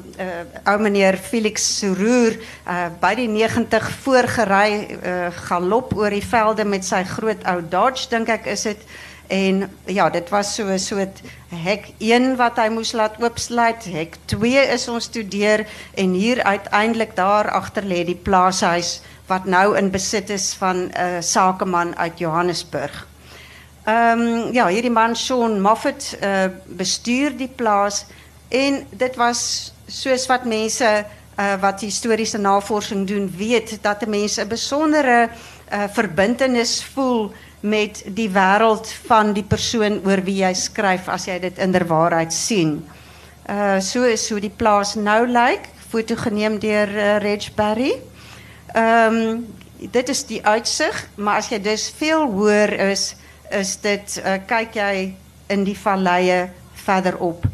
[SPEAKER 3] ou meneer Felix Suroer uh, by die 90 voorgery uh, galop oor die velde met sy groot ou Dodge dink ek is dit En ja, dit was so 'n soort hek 1 wat hy moes laat oopsluit. Hek 2 is ons toe deur en hier uiteindelik daar agter lê die plaashuis wat nou in besit is van 'n uh, sakeman uit Johannesburg. Ehm um, ja, hierdie man Sean Moffat uh, bestuur die plaas en dit was soos wat mense uh, wat historiese navorsing doen weet dat 'n mens 'n besondere uh, verbintenis voel met die wêreld van die persoon oor wie jy skryf as jy dit inderwaarheid sien. Uh so is hoe die plaas nou lyk, foto geneem deur uh, Reg. Ehm dit is die uitzicht, maar als je dus veel hoër is, is dit uh, kyk jy in die valleie verderop.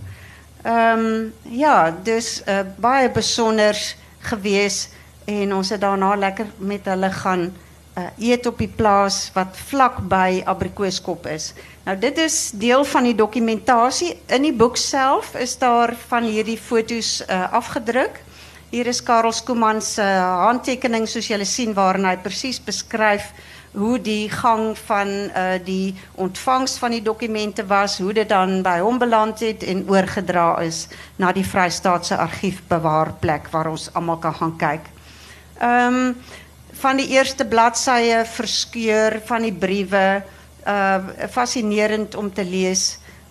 [SPEAKER 3] Ehm ja, dus uh, baie besonder gewees en ons het daarna lekker met hulle gaan uh, eet op die plaas wat vlak by Abrikooskop is. Nou dit is deel van die dokumentasie. In die boek self is daar van hierdie foto's uh, afgedruk. Hier is Karel uh, handtekening soos julle sien waarin hy presies beskryf hoe die gang van uh, die ontvangst van die dokumente was, hoe dit dan bij hom beland het en oorgedra is na die Vrystaatse argiefbewaarplek waar ons allemaal kan gaan kyk. Ehm van die eerste bladsye verskeur van die briewe, uh fascinerend om te.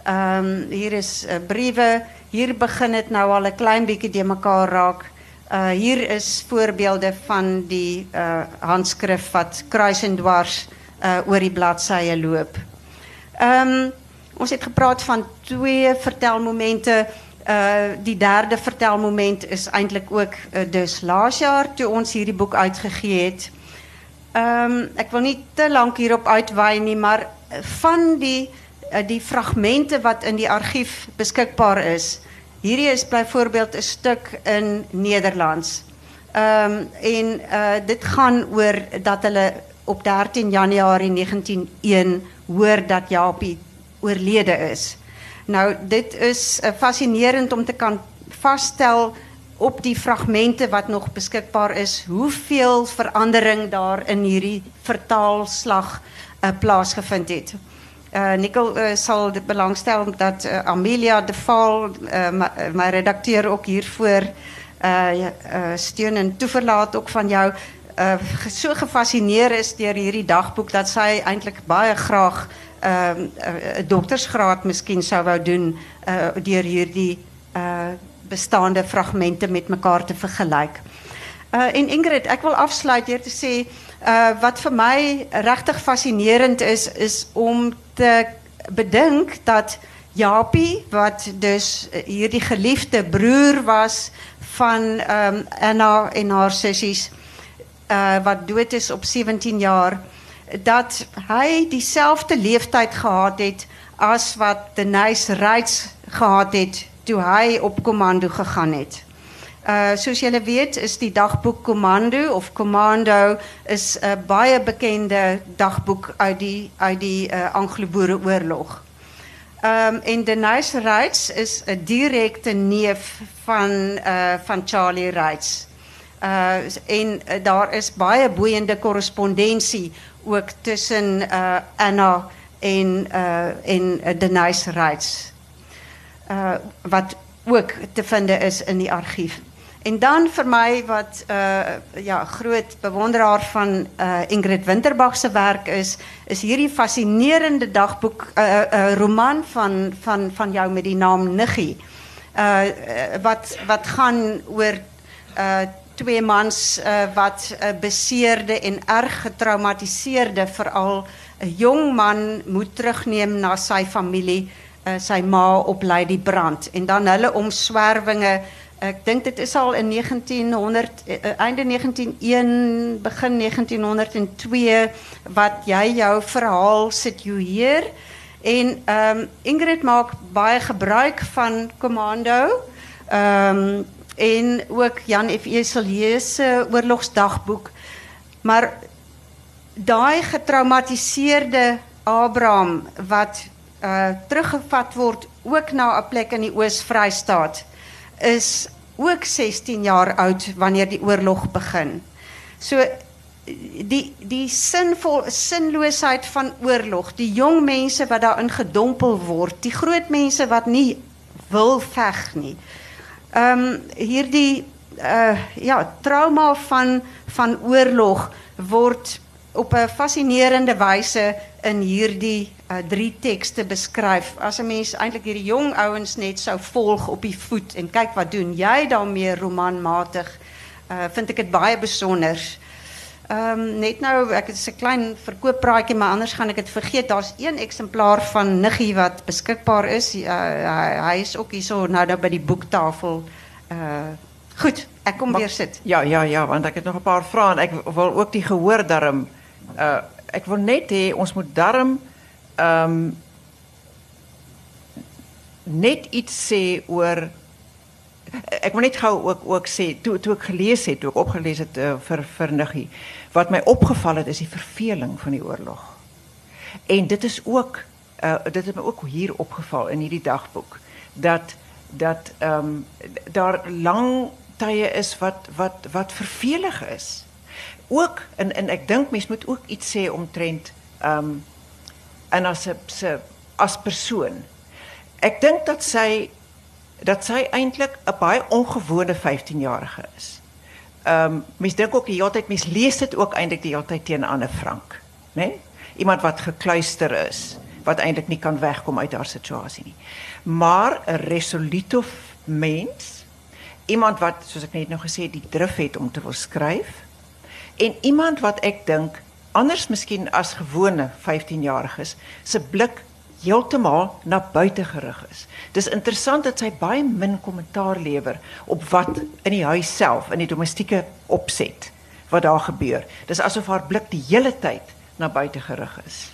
[SPEAKER 3] Ehm um, hier is uh, briewe, hier begin dit nou al 'n klein bietjie de mekaar raak. Uh, hier is voorbeelden van die uh, handskrif wat kruis en dwars uh, oor die bladsye loop. Um, ons het gepraat van twee vertelmomente. Uh, die derde vertelmoment is eintlik ook uh, dus laas jaar toe ons hierdie boek uitgegee het. Ek wil nie te lank hierop uitwy maar van die uh, die fragmente wat in die argief beskikbaar is, Hierdie is byvoorbeeld 'n stuk in Nederlands. Ehm en uh dit gaan oor dat hulle op 13 Januarie 1901 hoor dat Japie oorlede is. Nou dit is uh, fascinerend om te kan vasstel op die fragmente wat nog beskikbaar is, hoeveel verandering daar in hierdie vertaalslag uh, plaasgevind het. Uh, Nicole uh, zal belangstellen dat Amelia de Val, mijn redacteur, ook hiervoor steun en toeverlaat ook van jou. Uh, so gefascineerd is door hierdie dagboek dat zij eindelijk baie graag uh, doktersgraad misschien zou wou doen uh, door hierdie uh, bestaande fragmenten met elkaar te vergelijken. Uh, en Ingrid, ik wil afsluiten hier te zeggen uh, wat voor mij rechtig fascinerend is, is om te bedink dat Japie, wat dus hierdie geliefde broer was van um, Anna en haar sissies, uh, wat dood is op 17 jaar, dat hij diezelfde leeftijd gehad het als wat Denise Reitz gehad het toen hij op commando gegaan het. Uh soos julle weet is die dagboek Commando of Commando is 'n uh, baie bekende dagboek uit die uit die uh, Anglo-Boereoorlog. Um en Denise Reitz is 'n direkte neef van uh van Charlie Reitz. Uh en uh, daar is baie boeiende korrespondensie ook tussen uh Anna en uh en uh, Denise Reitz. Uh wat ook te vinden is in die archief. En dan voor mij wat uh, ja, groot bewonderaar van Ingrid Winterbach se werk is, is hierdie fascinerende dagboek uh, roman van van van jou met die naam Niggie. Uh, wat wat gaan uh, twee mans uh, wat uh, beseerde en erg getraumatiseerde veral 'n jong man moet terugneem na sy familie, uh, sy ma op Lady Brand en dan hulle omswervinge ik denk dit is al in 1900, uh, eh, einde 1901, begin 1902 wat jij jouw verhaal situeer. En um, Ingrid maakt baie gebruik van commando. Um, en ook Jan F. Eselier se oorlogsdagboek. Maar daai getraumatiseerde Abraham wat uh, teruggevat wordt ook na 'n plek in die Oos-Vrystaat is ook 16 jaar oud wanneer die oorlog begin. So die die sinvol sinloosheid van oorlog, die jong mense wat daarin gedompel word, die groot mense wat nie wil veg nie. Ehm um, hierdie uh ja, trauma van van oorlog word op 'n fascinerende wyse in hierdie uh, drie tekste beskryf. As 'n mens eintlik hierdie jong ouens net sou volg op die voet en kyk wat doen jy daarmee romanmatig, uh, vind ek dit baie. Um, net nou, ek het 'n klein verkooppraatjie, maar anders gaan ek dit vergeet. Daar's een eksemplaar van Niggie wat beskikbaar is. Uh, hy, hy is ook hierso nou daar by die boektafel uh Goed, ek kom
[SPEAKER 2] Maar-
[SPEAKER 3] weer sit.
[SPEAKER 2] Ja, ja, ja, want ek het nog 'n paar vrae en ek wil ook die gehoor darm uh ek wil net hê ons moet darm ehm net iets sê oor ek wil net gou ook ook sê toe toe ek gelees het, toe ek opgelees het uh, wat my opgeval het is die verveling van die oorlog. En dit is ook uh dit het my ook hier opgeval in hierdie dagboek dat dat ehm daar lang tye is wat wat wat vervelig is. Ook en en ek dink mens moet ook iets sê omtrent ehm en se as persoon. Ek dink dat sy dat sy eintlik 'n baie ongewone 15-jarige is. Ehm um, mens dink ook die hele tyd mens lees dit ook eintlik die hele tyd teen Anne Frank, né? Nee? Iemand wat gekluister is, wat eintlik nie kan wegkom uit haar situasie nie. Maar 'n resolute mens, iemand wat soos ek net nou gesê het, die drif het om te wil skryf en iemand wat ek dink anders miskien as gewone 15-jariges se blik heeltemal na buite gerig is. Dis interessant dat sy baie min kommentaar lewer op wat in die huis self, in die domestieke opset wat daar gebeur. Dis asof haar blik die hele tyd na buite gerig is.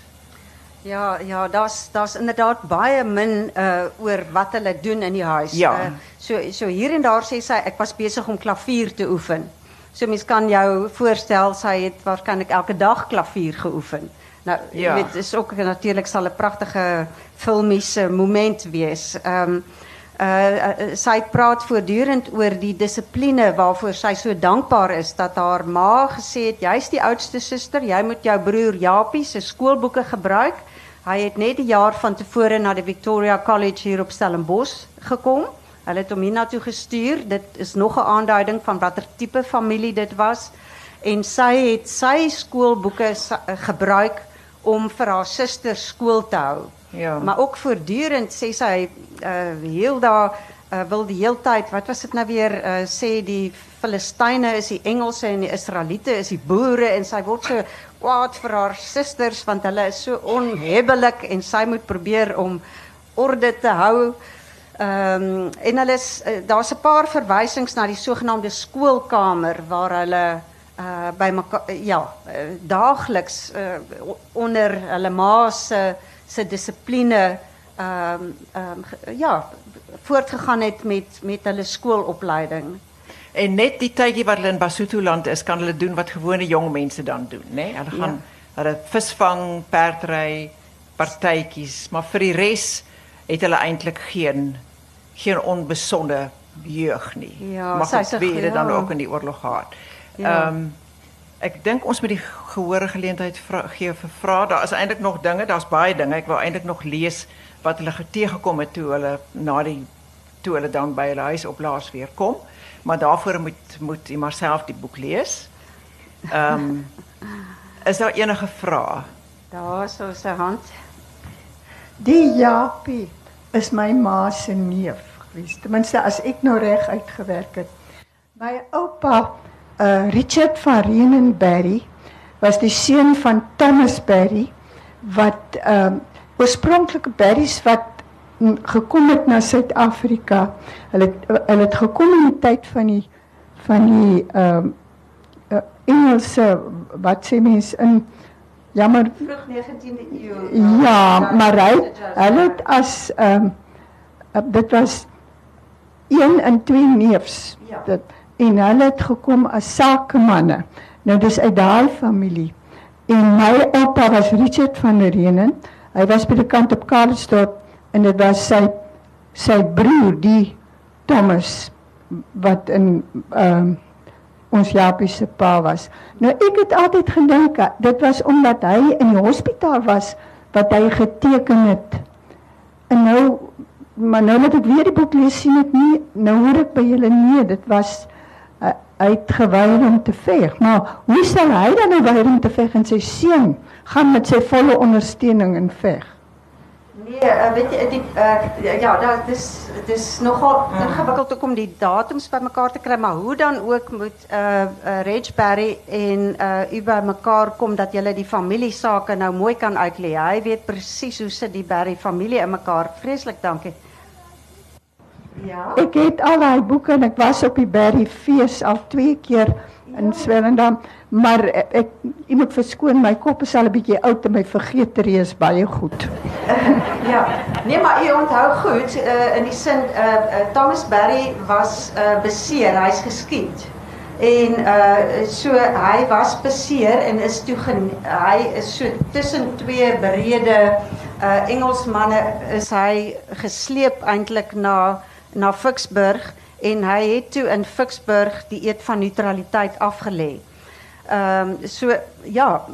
[SPEAKER 3] Ja, ja, daar's daar's inderdaad baie min uh oor wat hulle doen in die huis.
[SPEAKER 2] Ja.
[SPEAKER 3] Uh, so so hier en daar sê sy ek was besig om klavier te oefen. So mens kan jou voorstel sy het waarskynlik elke dag klavier geoefen. Nou,
[SPEAKER 2] Ja.
[SPEAKER 3] weet is ook natuurlik sal 'n pragtige filmiese moment wees. Um, uh, sy praat voortdurend oor die dissipline waarvoor sy so dankbaar is dat haar ma gesê het jy's die oudste suster, jy moet jou broer Japie se skoolboeke gebruik. Hy het net 'n jaar van tevore na die Victoria College hier op Stellenbosch gekom. Hulle het hom hiernatoe gestuur. Dit is nog 'n aanduiding van watter tipe familie dit was. En sy het sy skoolboeke sa- eh, gebruik om vir haar suster skool te hou.
[SPEAKER 2] Ja.
[SPEAKER 3] Maar ook voortdurend sê sy uh heel daar uh, wil die heeltyd, wat was dit nou weer uh, sê die Filistyne is die Engelse en die Israeliete is die boere en sy word so kwaad vir haar susters want hulle is so onhebbelik en sy moet probeer om orde te hou. Ehm um, en hulle is uh, daar's 'n paar verwysings na die sogenaamde skoolkamer waar hulle uh by mekaar ja, uh, daagliks uh, onder hulle ma se se dissipline ehm um, ehm um, ja, voortgegaan het met met hulle skoolopleiding.
[SPEAKER 2] En net die tydjie wat hulle in Basotho land is, kan hulle doen wat gewone jong mense dan doen, né? Nee? Hulle gaan ja. hulle visvang, perdry, partytjies, maar vir die res het hulle eintlik geen geen onbesonde jeug nie.
[SPEAKER 3] Ja,
[SPEAKER 2] wie het dit dan ook in die oorlog gehad.
[SPEAKER 3] Ja.
[SPEAKER 2] Ehm ek dink ons moet die gehore geleentheid gee vir vrae. Daar is eintlik nog dinge, daar's baie dinge. Ek wou eintlik nog lees wat hulle getegekom het toe hulle na die toe hulle dan by hulle huis op laas weer kom. Maar daarvoor moet moet jy maar self die boek lees. Ehm is daar enige vrae?
[SPEAKER 3] Daar so sy hand.
[SPEAKER 4] Die Japie is my ma se neef gewees. Ten minste as ek nou reg uitgewerk het. My oupa, uh Richard van Renenberry, was die seun van Thomas Berry wat ehm um, oorspronklike berries wat gekom het na Suid-Afrika. Hulle hulle het gekom in die tyd van die van die ehm um, uh, Engelse wat sê mense in jammer
[SPEAKER 3] Vroeg 19de eeu.
[SPEAKER 4] Ja, maar hy hulle het as ehm um, dit was een en twee neefs.
[SPEAKER 3] Ja.
[SPEAKER 4] Dit en hulle het gekom as sakemanne. Nou dis uit daai familie. En my oupa was Richard van der Renen. Hy was by die kant op Karlsdorp en dit was sy sy broer die Thomas wat in ehm um, ons Japie se pa was. Nou ek het altyd gedink eh, dit was omdat hy in die hospitaal was wat hy geteken het. En nou maar nou dat ek weer die boek lees sien ek nie nou hoor ek by julle nee dit was uh, hy het geweier om te veg. Maar hoe sal hy dan nou weier om te veg en sy seun gaan met sy volle ondersteuning in veg?
[SPEAKER 3] Nee, uh, weet jy die uh, ja, dat is dis nogal ingewikkeld ook om die datums bymekaar te kry, maar hoe dan ook moet uh, uh Reg Berry en uh u bymekaar kom dat julle die familiesake nou mooi kan uitlei. Hy weet presies hoe sit die Berry familie in mekaar. Vreeslik dankie. Ja.
[SPEAKER 4] Ek het al daai boeke en ek was op die Berry fees al twee keer in Swellendam, maar ek, ek jy moet verskoon my kop is al 'n bietjie oud en my vergeeterie is baie goed. (laughs)
[SPEAKER 3] Ja, nee, maar u onthou goed uh, in die sin uh, uh, Thomas Berry was uh, beseer, hy's geskiet. En uh so hy was beseer en is toe gen, hy is so tussen twee berede uh Engelsmanne is hy gesleep eintlik na na Ficksburg en hy het toe in Ficksburg die eed van neutraliteit afgelê. Ehm so ja,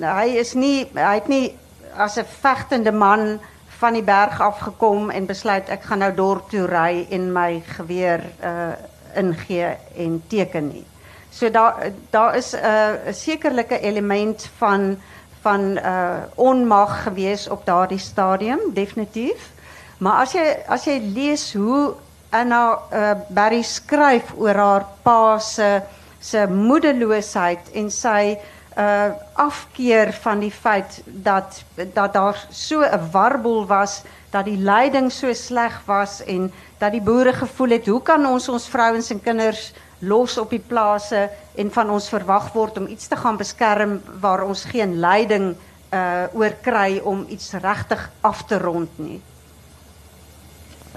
[SPEAKER 3] hy is nie hy het nie as 'n vegtende man van die berg afgekom en besluit ek gaan nou dorp toe ry en my geweer uh ingee en teken nie. So daar daar is 'n uh, element van van uh onmag gewees op daardie stadium definitief. Maar as jy as jy lees hoe Anna uh, Barry skryf oor haar pa se se moedeloosheid en sy uh afkeer van die feit dat dat daar so 'n warboel was dat die leiding so sleg was en dat die boere gevoel het hoe kan ons ons vrouens en kinders los op die plase en van ons verwag word om iets te gaan beskerm waar ons geen leiding uh oor kry om iets regtig af te rond nie.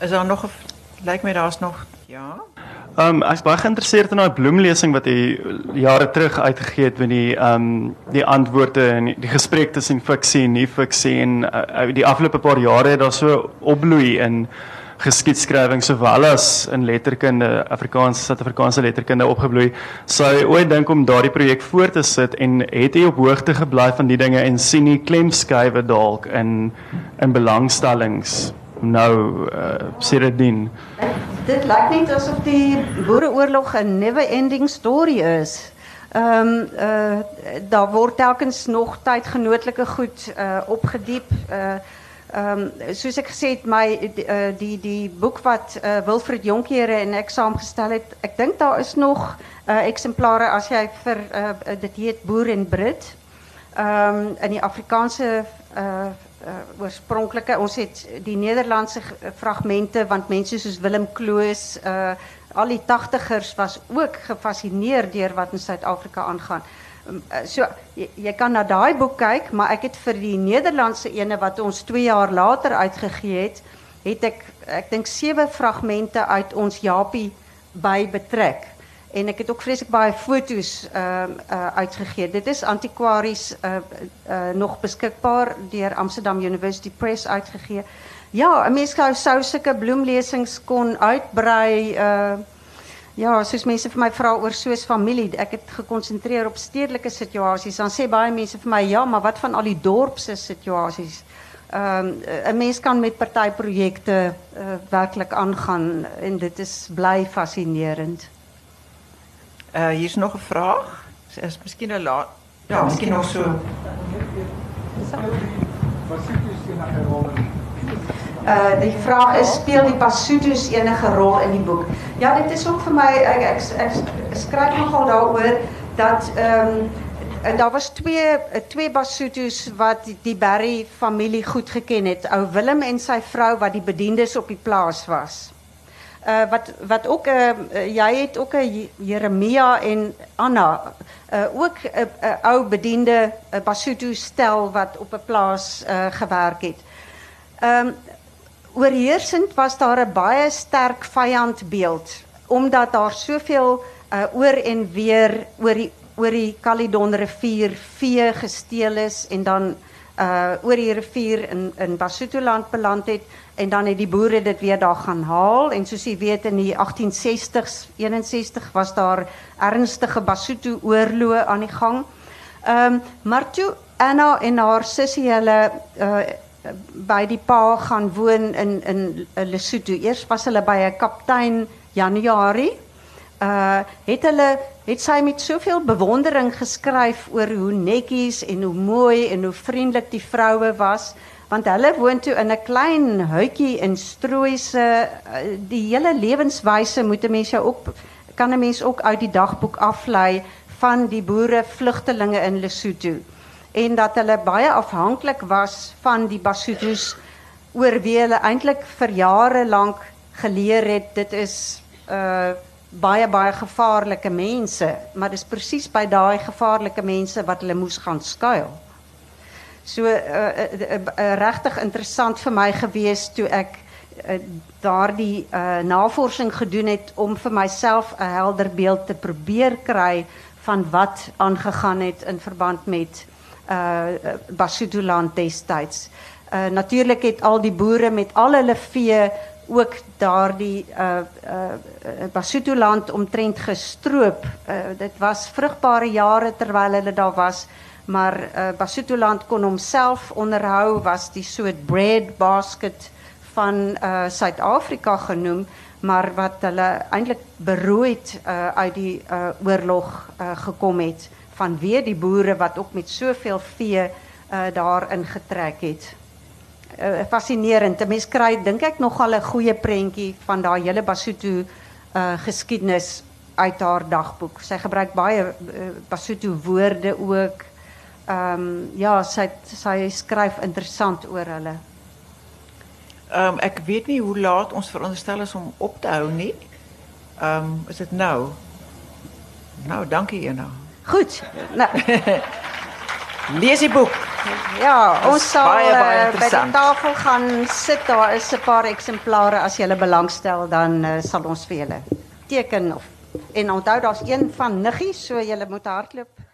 [SPEAKER 2] Is daar nog lyk my daar's nog ja.
[SPEAKER 5] Ehm um, ek's baie geïnteresseerd in daai bloemlesing wat hy jare terug uitgegee het met die ehm um, die antwoorde en die, die gesprek tussen fiksie en nie fiksie en uh, die afgelope paar jare het daar so opbloei in geskiedskrywing sowel as in letterkunde, Afrikaanse Suid-Afrikaanse letterkunde opgebloei. Sou hy ooit dink om daardie projek voort te sit en het hy op hoogte gebly van die dinge en sien hy klemskuive dalk in in belangstellings nou uh, sedertdien.
[SPEAKER 3] Dit lyk net asof die Boereoorlog 'n never-ending story is. Ehm um, uh, daar word telkens nog tydgenootlike goed uh, opgediep. Uh, Ehm um, soos ek gesê het my die uh, die, die boek wat uh, Wilfred Jonkere en ek saamgestel het, ek dink daar is nog uh, eksemplare as jy vir uh, dit heet Boer en Brit. Ehm um, in die Afrikaanse uh, ons het die Nederlandse fragmente want mense soos Willem Kloos uh, al die 80ers was ook gefassineerd deur wat in Suid-Afrika aangaan. so jy, jy kan na daai boek kyk, maar ek het vir die Nederlandse ene wat ons 2 jaar later uitgegee het, het ek ek dink sewe uit ons Japie by betrek. En ek het ook vreeslik baie foto's ehm uh, uh, uitgegee. Dit is antikwaries uh, uh, nog beskikbaar deur Amsterdam University Press uitgegee. Ja, 'n mens sou sulke bloemlesings kon uitbrei uh Ja, soos mense vir my vra oor soos familie, ek het gekonsentreer op stedelike situasies. Dan sê baie mense vir my, ja, maar wat van al die dorpse situasies? Ehm um, 'n mens kan met partyprojekte uh, werklik aangaan en dit is bly fascinerend.
[SPEAKER 2] Uh hier's nog 'n vraag. Is miskien 'n laat Ja, miskien nog so.
[SPEAKER 6] Sien na rol in
[SPEAKER 3] Uh die vraag is speel die Basutos enige rol in die boek? Ja, dit is ook vir my ek ek, ek, ek skryf nogal daaroor dat ehm um, daar was twee twee Basutos wat die, die Berry familie goed geken het. Ou Willem en sy vrou wat die bediendes op die plaas was. Uh wat wat ook uh, jy het ook 'n Jeremia en Anna uh ook 'n uh, uh, ou bediende uh, Basuto stel wat op 'n plaas uh gewerk het. Ehm um, oorheersend was daar 'n baie sterk vyandbeeld omdat daar soveel uh, oor en weer oor die oor die Caledon rivier vee gesteel is en dan uh oor die rivier in in Basutoland beland het en dan het die boere dit weer daar gaan haal en soos jy weet in die 1860s 61 was daar ernstige Basuto oorloë aan die gang. Ehm um, maar toe Anna en haar sussie hulle uh by die pa gaan woon in in Lesotho. Eers was hulle by 'n kaptein Januarie. Uh het hulle het sy met soveel bewondering geskryf oor hoe netjies en hoe mooi en hoe vriendelik die vroue was want hulle woon toe in 'n klein huitjie in Strooise. Die hele lewenswyse moet 'n mens jou ook kan 'n mens ook uit die dagboek aflei van die boere vlugtelinge in Lesotho. En dat hulle baie afhanklik was van die Basutos oor wie hulle eintlik vir jare lank geleer het. Dit is uh baie baie gevaarlike mense, maar dis presies by daai gevaarlike mense wat hulle moes gaan skuil. So uh, uh, uh, regtig interessant vir my gewees toe ek uh, daardie uh, navorsing gedoen het om vir myself 'n helder beeld te probeer kry van wat aangegaan het in verband met uh Basutoland destyds. Uh natuurlik het al die boere met al hulle vee ook daardie uh uh Basutoland omtrent gestroop. Uh, dit was vrugbare jare terwyl hulle daar was, maar uh Basutoland kon homself onderhou was die soort bread basket van uh Suid-Afrika genoem, maar wat hulle eintlik berooid uh uit die uh oorlog uh gekom het vanweë die boere wat ook met soveel vee uh daar ingetrek het uh, fascinerend. 'n Mens kry dink ek nogal 'n goeie prentjie van daai hele Basotho uh geskiedenis uit haar dagboek. Sy gebruik baie uh, Basotho woorde ook. Ehm um, ja, sy sy skryf interessant oor hulle.
[SPEAKER 2] Ehm um, ek weet nie hoe laat ons veronderstel is om op te hou nie. Ehm um, is dit nou? Nou, dankie Ena.
[SPEAKER 3] Goed. Nou (laughs)
[SPEAKER 2] Lees die boek.
[SPEAKER 3] Ja, ons sal uh, by die tafel gaan sit. Daar is 'n paar eksemplare as jy belangstel, dan uh, sal ons vir julle teken of en onthou daar's een van Niggie, so julle moet hardloop